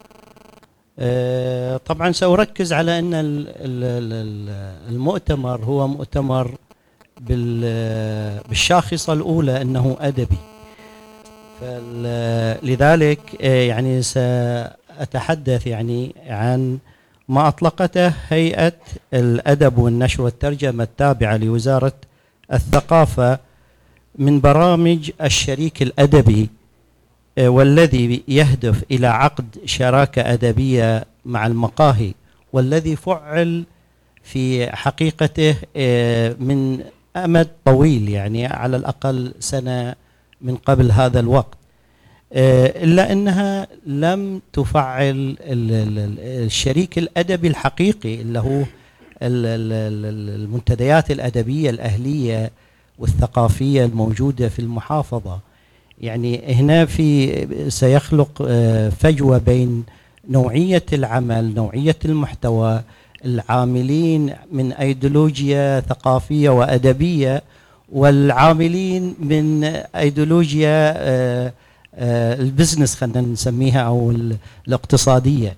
آه، طبعا سأركز على أن المؤتمر هو مؤتمر بالشاخصة الأولى أنه أدبي. لذلك يعني أتحدث يعني عن ما أطلقته هيئة الأدب والنشر والترجمة التابعة لوزارة الثقافة من برامج الشريك الأدبي آه، والذي يهدف إلى عقد شراكة أدبية مع المقاهي والذي فعل في حقيقته آه، من أمد طويل يعني على الأقل سنة من قبل هذا الوقت. آه، إلا أنها لم تفعل الشريك الأدبي الحقيقي اللي هو المنتديات الأدبية الأهلية والثقافية الموجودة في المحافظة. يعني هنا في سيخلق آه، فجوة بين نوعية العمل نوعية المحتوى العاملين من أيديولوجيا ثقافية وأدبية والعاملين من أيديولوجيا آه آه، البزنس خلينا نسميها أو الاقتصادية.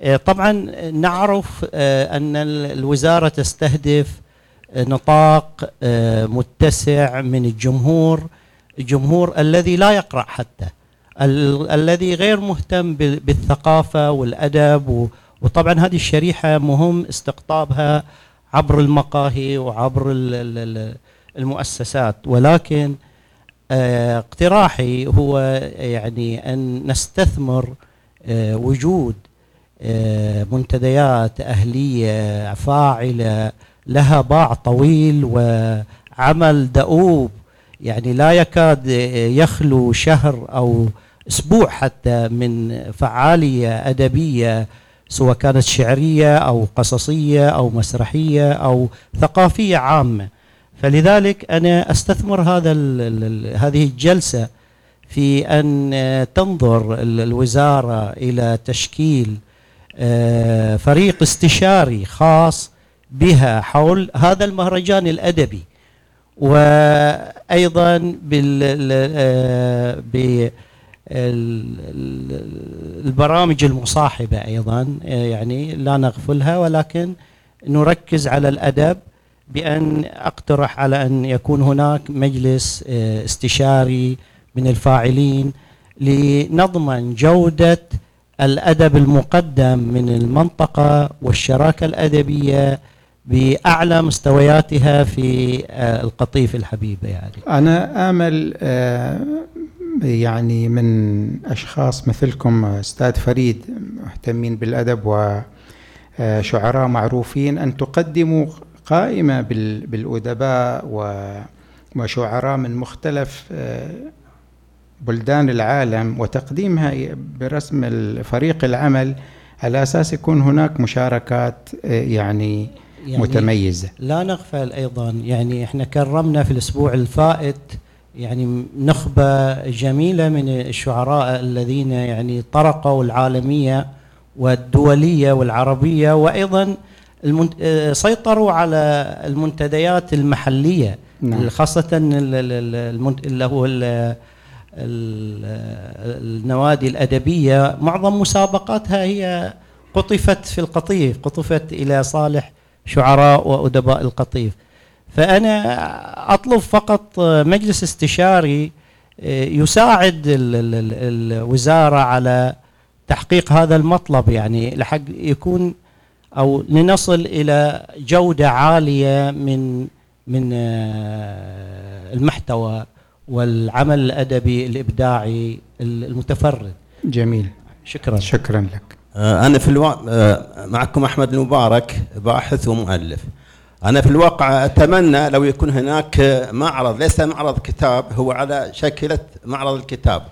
آه، طبعا نعرف أن الوزارة تستهدف نطاق متسع من الجمهور الجمهور الذي لا يقرأ حتى الذي غير مهتم بالثقافة والأدب وطبعا هذه الشريحة مهم استقطابها عبر المقاهي وعبر المؤسسات. ولكن آه، اقتراحي هو يعني أن نستثمر آه، وجود آه، منتديات أهلية فاعلة لها باع طويل وعمل دؤوب. يعني لا يكاد يخلو شهر أو أسبوع حتى من فعالية أدبية سواء كانت شعرية أو قصصية أو مسرحية أو ثقافية عامة. فلذلك أنا أستثمر هذا هذه الجلسة في أن تنظر الوزارة إلى تشكيل آه، فريق استشاري خاص بها حول هذا المهرجان الأدبي. وأيضا بال آه، البرامج المصاحبة أيضا آه، يعني لا نغفلها ولكن نركز على الأدب بأن أقترح على أن يكون هناك مجلس آه، استشاري من الفاعلين لنضمن جودة الأدب المقدم من المنطقة والشراكة الأدبية بأعلى مستوياتها في آه، القطيف الحبيبه يعني. أنا آمل آه، يعني من أشخاص مثلكم أستاذ فريد مهتمين بالأدب وشعراء معروفين أن تقدموا قائمة بالأدباء وشعراء من مختلف آه، بلدان العالم وتقديمها برسم فريق العمل على أساس يكون هناك مشاركات يعني, يعني متميزه. لا نغفل أيضا يعني إحنا كرمنا في الأسبوع الفائت يعني نخبة جميلة من الشعراء الذين يعني طرقوا العالمية والدولية والعربية وأيضا سيطروا على المنتديات المحلية نعم. خاصة اللي هو النوادي الأدبية معظم مسابقاتها هي قطفت في القطيف قطفت إلى صالح شعراء وأدباء القطيف فأنا أطلب فقط مجلس استشاري آه، يساعد الوزارة على تحقيق هذا المطلب يعني لحق يكون أو لنصل إلى جودة عالية من من آه، المحتوى والعمل الأدبي الإبداعي المتفرد. جميل. شكرا. شكرا لك. آه، أنا في الواقع آه، معكم أحمد المبارك باحث ومؤلف. أنا في الواقع أتمنى لو يكون هناك معرض ليس معرض كتاب هو على شكله معرض الكتاب.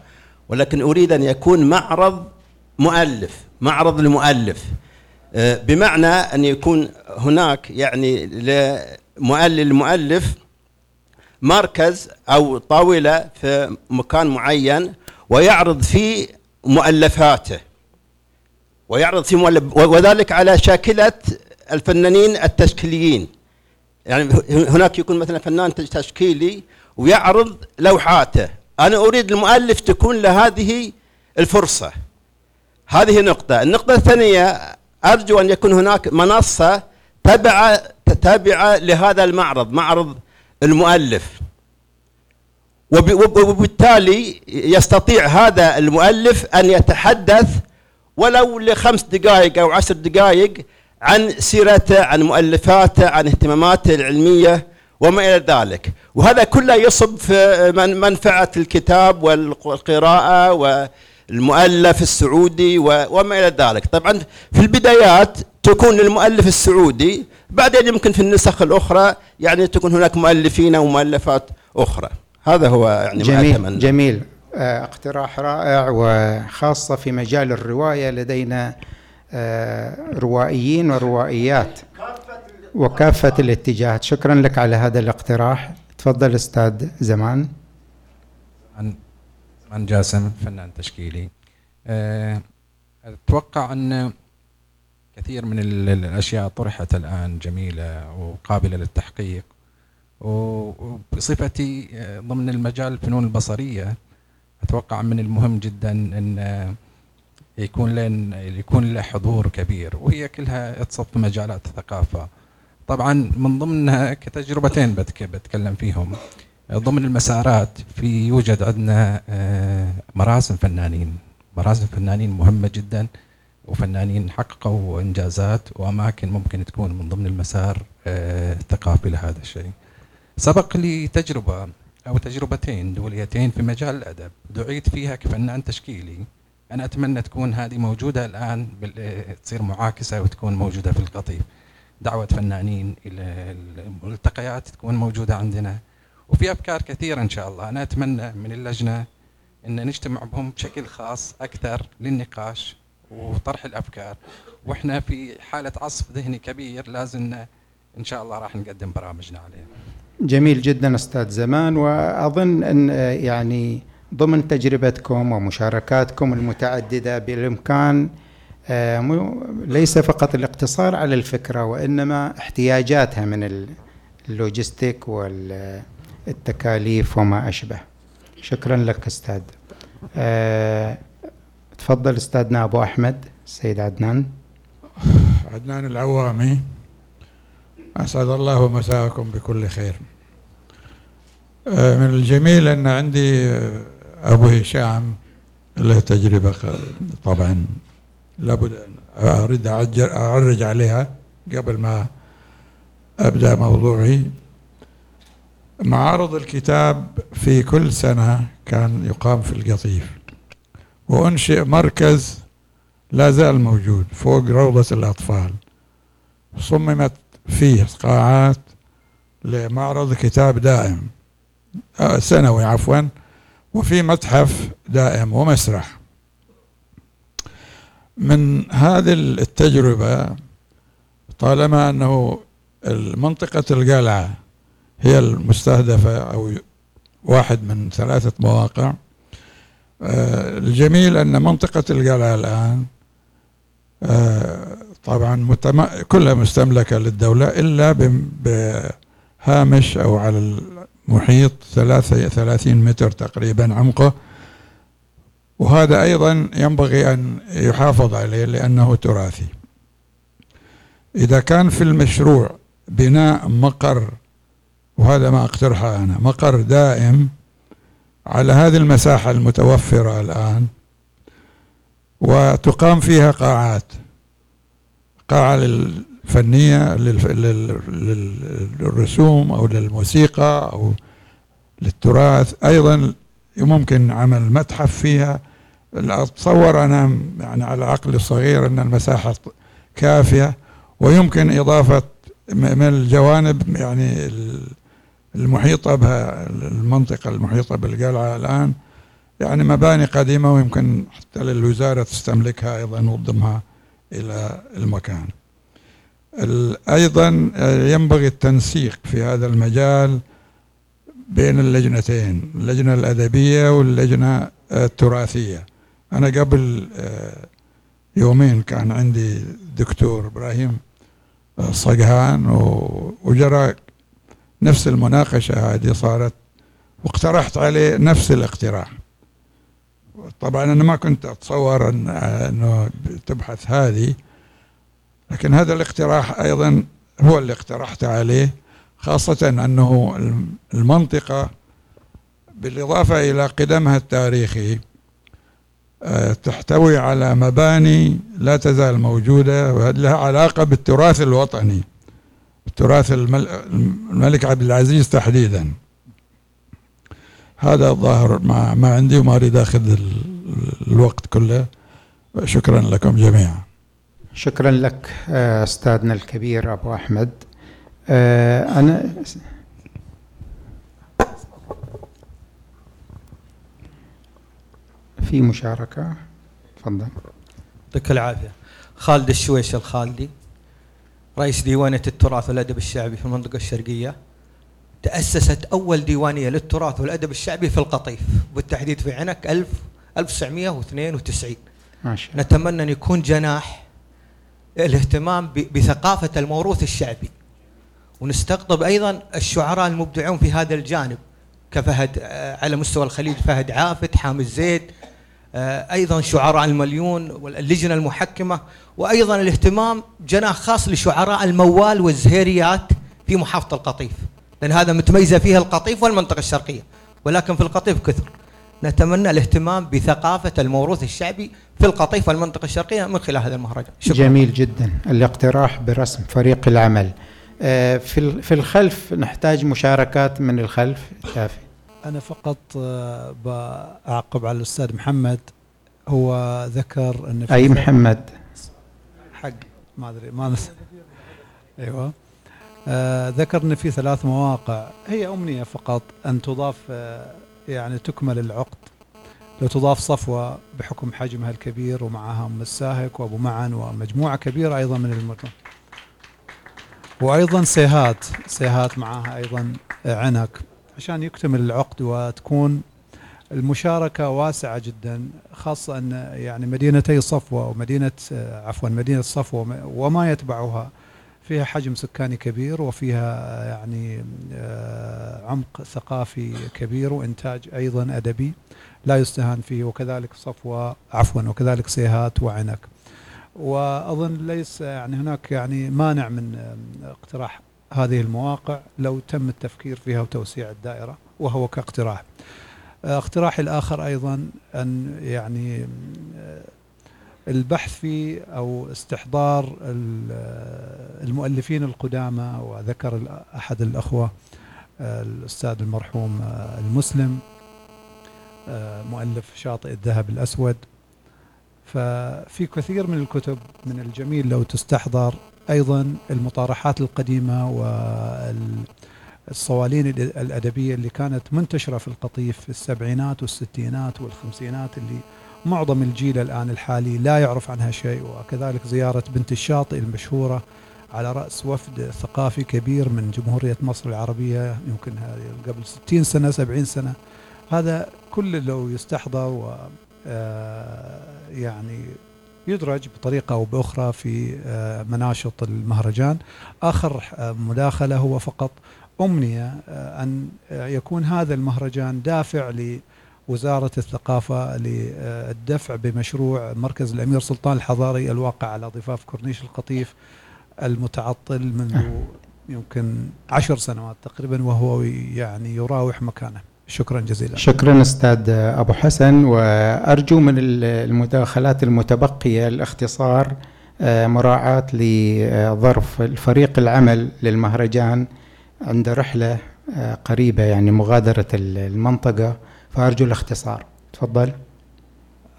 ولكن أريد أن يكون معرض مؤلف معرض المؤلف آه، بمعنى أن يكون هناك يعني للمؤلف مركز أو طاولة في مكان معين ويعرض فيه مؤلفاته. ويعرض فيه مؤلف وذلك على شاكلة الفنانين التشكيليين. يعني هناك يكون مثلا فنان تشكيلي ويعرض لوحاته. أنا أريد المؤلف تكون له هذه الفرصة. هذه نقطة. النقطة الثانية أرجو أن يكون هناك منصة تابعه تابعة لهذا المعرض معرض المؤلف. وبالتالي يستطيع هذا المؤلف أن يتحدث ولو لخمس دقائق أو عشر دقائق عن سيرته عن مؤلفاته عن اهتماماته العلمية وما إلى ذلك. وهذا كله يصب في منفعة الكتاب والقراءة والمؤلف السعودي وما إلى ذلك. طبعا في البدايات تكون للمؤلف السعودي بعدين يمكن في النسخ الأخرى يعني تكون هناك مؤلفين ومؤلفات أخرى. هذا هو يعني جميل ما أتمنى. جميل. اقتراح رائع وخاصة في مجال الرواية لدينا آه، روائيين وروائيات وكافة الاتجاهات. شكرا لك على هذا الاقتراح. تفضل أستاذ زمان. من جاسم فنان تشكيلي. آه، أتوقع أن كثير من الأشياء طرحت الآن جميلة وقابلة للتحقيق وبصفتي آه، ضمن المجال الفنون البصرية. أتوقع من المهم جدا أن يكون لين يكون له حضور كبير وهي كلها تصب في مجالات الثقافه طبعا من ضمنها كتجربتين بتكلم فيهم. ضمن المسارات في يوجد عندنا آه، مراسم فنانين. مراسم فنانين مهمة جدا وفنانين حققوا إنجازات وأماكن ممكن تكون من ضمن المسار آه، الثقافي لهذا الشيء. سبق لي تجربة. أو تجربتين دوليتين في مجال الأدب. دعيت فيها كفنان تشكيلي. أنا أتمنى تكون هذه موجودة الآن تصير معاكسة وتكون موجودة في القطيف. دعوة فنانين إلى الملتقيات تكون موجودة عندنا. وفي أفكار كثيرة إن شاء الله. أنا أتمنى من اللجنة إن نجتمع بهم بشكل خاص أكثر للنقاش وطرح الأفكار. وإحنا في حالة عصف ذهني كبير لازم إن شاء الله راح نقدم برامجنا عليه. جميل جدا أستاذ زمان وأظن أن يعني ضمن تجربتكم ومشاركاتكم المتعددة بالإمكان آه، ليس فقط الاقتصار على الفكرة وإنما احتياجاتها من اللوجستيك والتكاليف وما أشبه. شكرا لك أستاذ. أه تفضل أستاذنا أبو أحمد السيد عدنان. عدنان العوامي أسعد الله مساءكم بكل خير. آه، من الجميل أن عندي آه، أبو هشام له تجربة طبعا لابد أن أريد أعرج عليها قبل ما أبدأ موضوعي. معارض الكتاب في كل سنة كان يقام في القطيف وأنشئ مركز لا زال موجود فوق روضة الأطفال. صممت فيه قاعات لمعرض كتاب دائم. آه، سنوي عفوا وفي متحف دائم ومسرح. من هذه التجربة طالما أنه منطقة القلعة هي المستهدفة أو واحد من ثلاثة مواقع آه، الجميل أن منطقة القلعة الآن آه، طبعا كلها مستملكة للدولة إلا بهامش أو على المحيط ثلاثة ثلاثين متر تقريبا عمقه. وهذا أيضا ينبغي أن يحافظ عليه لأنه تراثي. إذا كان في المشروع بناء مقر وهذا ما أقترحه أنا مقر دائم على هذه المساحة المتوفرة الآن وتقام فيها قاعات. قاعة للفنية للرسوم أو للموسيقى أو للتراث. أيضا ممكن عمل متحف فيها. أتصور أنا يعني على عقلي الصغير أن المساحة كافية ويمكن إضافة من الجوانب يعني المحيطة بها المنطقة المحيطة بالقلعة الآن. يعني مباني قديمة ويمكن حتى للوزارة تستملكها أيضا وتضمها إلى المكان. أيضا ينبغي التنسيق في هذا المجال بين اللجنتين اللجنة الأدبية واللجنة التراثية. أنا قبل آه، يومين كان عندي دكتور إبراهيم آه، صقهان وجرى نفس المناقشة هذه صارت واقترحت عليه نفس الاقتراح. طبعا أنا ما كنت أتصور أن أنه تبحث هذه لكن هذا الاقتراح أيضا هو اللي اقترحت عليه خاصة أنه المنطقة بالإضافة إلى قدمها التاريخي آه، تحتوي على مباني لا تزال موجودة ولها علاقة بالتراث الوطني تراث الملك عبد العزيز تحديدا. هذا الظاهر ما, ما عندي وما أريد أخذ الوقت كله. شكرا لكم جميعا. شكرا لك آه، أستاذنا الكبير أبو أحمد. آه، أنا في مشاركة؟ تفضل. يعطيك العافية. خالد الشويش الخالدي رئيس ديوانية التراث والأدب الشعبي في المنطقة الشرقية. تأسست أول ديوانية للتراث والأدب الشعبي في القطيف بالتحديد في عنك 1000 1992 ما شاء الله. نتمنى أن يكون جناح الاهتمام بثقافة الموروث الشعبي. ونستقطب أيضا الشعراء المبدعون في هذا الجانب كفهد آه، على مستوى الخليج فهد عافت حامد زيد آه، أيضا شعراء المليون واللجنة المحكمة وأيضا الاهتمام جناح خاص لشعراء الموال والزهيريات في محافظة القطيف. لأن هذا متميزة فيها القطيف والمنطقة الشرقية ولكن في القطيف كثر. نتمنى الاهتمام بثقافة الموروث الشعبي في القطيف والمنطقة الشرقية من خلال هذا المهرجان. شكرا. جميل جدا الاقتراح برسم فريق العمل. آه، في في الخلف نحتاج مشاركات من الخلف. كافي أنا فقط آه، بأعقب على الأستاذ محمد. هو ذكر أن في أي محمد؟ حق ما أدري ما نس... أيوه. آه ذكر أن في ثلاث مواقع. هي أمنية فقط أن تضاف آه يعني تكمل العقد. لو تضاف صفوة بحكم حجمها الكبير ومعها أم الساهك وأبو معن ومجموعة كبيرة أيضا من المجموعة وأيضا سيهات سيهات معها أيضا عنك عشان يكتمل العقد وتكون المشاركة واسعة جدا خاصة أن يعني مدينتي صفوة ومدينة عفوا مدينة صفوة وما يتبعها فيها حجم سكاني كبير وفيها يعني آه، عمق ثقافي كبير وإنتاج أيضا أدبي لا يستهان فيه وكذلك صفوة عفوا وكذلك سيهات وعنك. وأظن ليس يعني هناك يعني مانع من آه، اقتراح هذه المواقع لو تم التفكير فيها وتوسيع الدائرة وهو كاقتراح. اقتراحي الآخر أيضا أن يعني البحث في أو استحضار المؤلفين القدامى وذكر أحد الأخوة الأستاذ المرحوم المسلم مؤلف شاطئ الذهب الأسود. ففي كثير من الكتب من الجميل لو تستحضر أيضا المطارحات القديمة وال الصوالين الأدبية اللي كانت منتشرة في القطيف في السبعينات والستينات والخمسينات اللي معظم الجيل الآن الحالي لا يعرف عنها شيء وكذلك زيارة بنت الشاطئ المشهورة على رأس وفد ثقافي كبير من جمهورية مصر العربية يمكن قبل 60 سنة 70 سنة. هذا كل لو يستحضر و آه، يعني يدرج بطريقة أو بأخرى في آه، مناشط المهرجان. آخر آه، مداخلة هو فقط أمنية أن يكون هذا المهرجان دافع لوزارة الثقافة للدفع بمشروع مركز الأمير سلطان الحضاري الواقع على ضفاف كورنيش القطيف المتعطل منذ يمكن عشر سنوات تقريبا وهو يعني يراوح مكانه. شكرا جزيلا. شكرا أستاذ أبو حسن وأرجو من المداخلات المتبقية الاختصار آه، مراعاة لظرف الفريق العمل للمهرجان عند رحلة آه، قريبة يعني مغادرة المنطقة. فأرجو الاختصار. تفضل.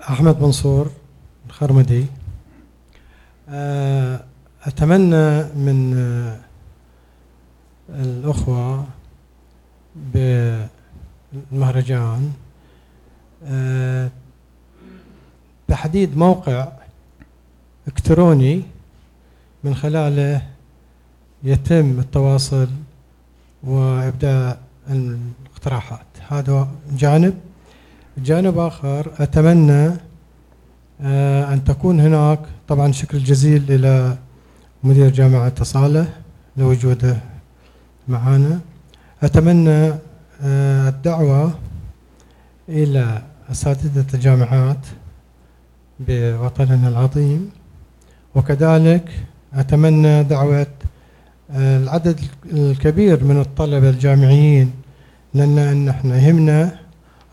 أحمد منصور الخرمدي آه، أتمنى من آه، الأخوة بالمهرجان تحديد موقع إلكتروني من خلاله يتم التواصل وإبداء الاقتراحات. هذا جانب. جانب آخر أتمنى آه، أن تكون هناك طبعا شكر جزيل إلى مدير جامعة صالح لوجوده معنا أتمنى آه، الدعوة إلى أساتذة الجامعات بوطننا العظيم. وكذلك أتمنى دعوة العدد الكبير من الطلبة الجامعيين لأن أن إحنا يهمنا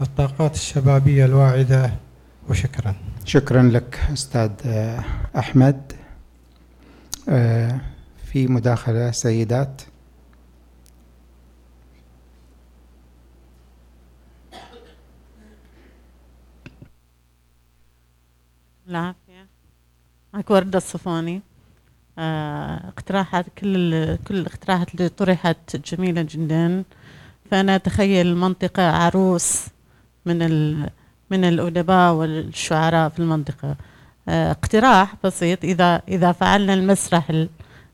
الطاقات الشبابية الواعدة. وشكرا. شكرا لك أستاذ أحمد. في مداخلة سيدات. العافية. معك وردة الصفاني. آه، اقتراحات كل كل الاقتراحات اللي طرحت جميلة جدا. فأنا أتخيل المنطقة عروس من من الأدباء والشعراء في المنطقة. آه، اقتراح بسيط. إذا إذا فعلنا المسرح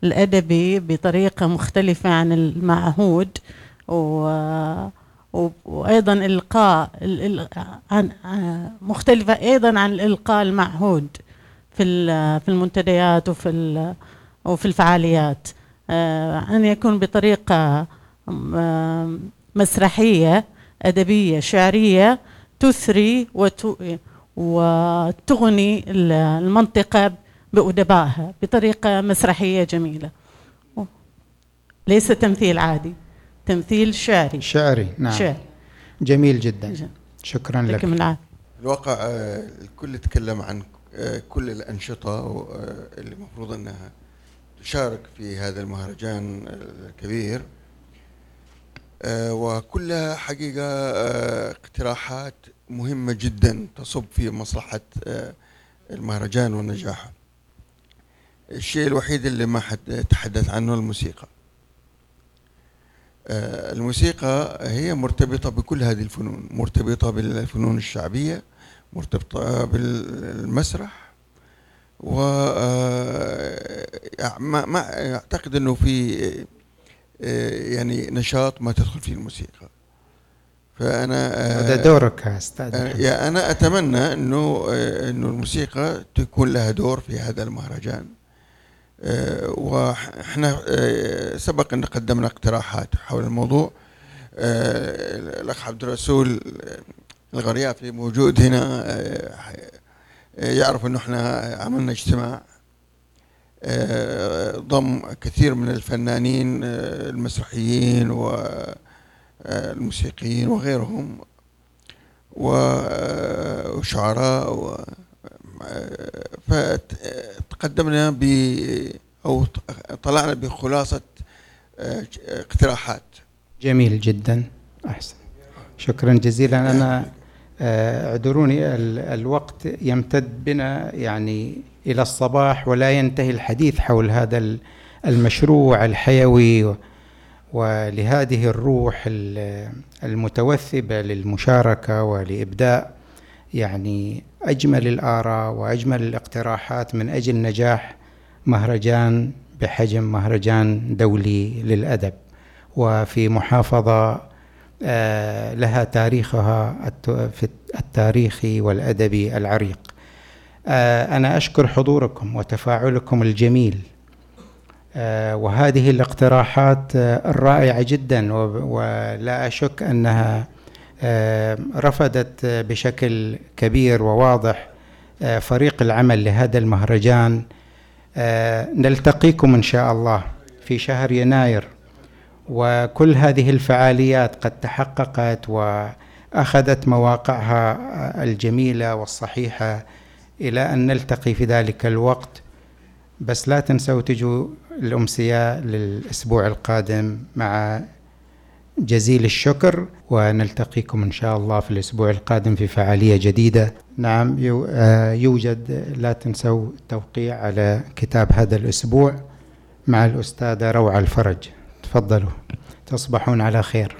الأدبي بطريقة مختلفة عن المعهود و وأيضا إلقاء عن مختلفة أيضا عن الإلقاء المعهود في في المنتديات وفي وفي الفعاليات. آه، أن يكون بطريقة مسرحية أدبية شعرية تثري وتغني المنطقة بأدبائها بطريقة مسرحية جميلة. ليس تمثيل عادي تمثيل شعري. شعري نعم. شعري. جميل جدا. شكرا لك. الواقع آه، الكل تكلم عن آه، كل الأنشطة اللي المفروض أنها تشارك في هذا المهرجان الكبير. آه، وكلها حقيقة آه، اقتراحات مهمة جدا تصب في مصلحة آه، المهرجان ونجاحه الشيء الوحيد اللي ما حد تحدث عنه الموسيقى. الموسيقى هي مرتبطة بكل هذه الفنون مرتبطة بالفنون الشعبية مرتبطة بالمسرح و آه، ما أعتقد إنه في آه، يعني نشاط ما تدخل فيه الموسيقى. فأنا هذا دورك يا أستاذ يا أنا أتمنى إنه إنه الموسيقى تكون لها دور في هذا المهرجان. وإحنا سبق أن قدمنا اقتراحات حول الموضوع. الأخ عبد الرسول الغريافي موجود هنا. يعرف إنه إحنا عملنا اجتماع. ضم كثير من الفنانين المسرحيين والموسيقيين وغيرهم وشعراء فتقدمنا ب أو طلعنا بخلاصة اقتراحات. جميل جدا. أحسن. شكرا جزيلا. أنا اعذروني الوقت يمتد بنا يعني إلى الصباح ولا ينتهي الحديث حول هذا المشروع الحيوي ولهذه الروح المتوثبة للمشاركة ولإبداء يعني أجمل الآراء وأجمل الاقتراحات من أجل نجاح مهرجان بحجم مهرجان دولي للأدب. وفي محافظة لها تاريخها التاريخي والادبي العريق. أنا أشكر حضوركم وتفاعلكم الجميل. وهذه الاقتراحات الرائعة جدا ولا أشك أنها رفضت بشكل كبير وواضح فريق العمل لهذا المهرجان. نلتقيكم إن شاء الله في شهر يناير. وكل هذه الفعاليات قد تحققت وأخذت مواقعها الجميلة والصحيحة. إلى أن نلتقي في ذلك الوقت. بس لا تنسوا تجوا الأمسية للأسبوع القادم مع جزيل الشكر ونلتقيكم إن شاء الله في الأسبوع القادم في فعالية جديدة. نعم يوجد لا تنسوا التوقيع على كتاب هذا الأسبوع مع الأستاذة روعة الفرج. تفضلوا تصبحون على خير.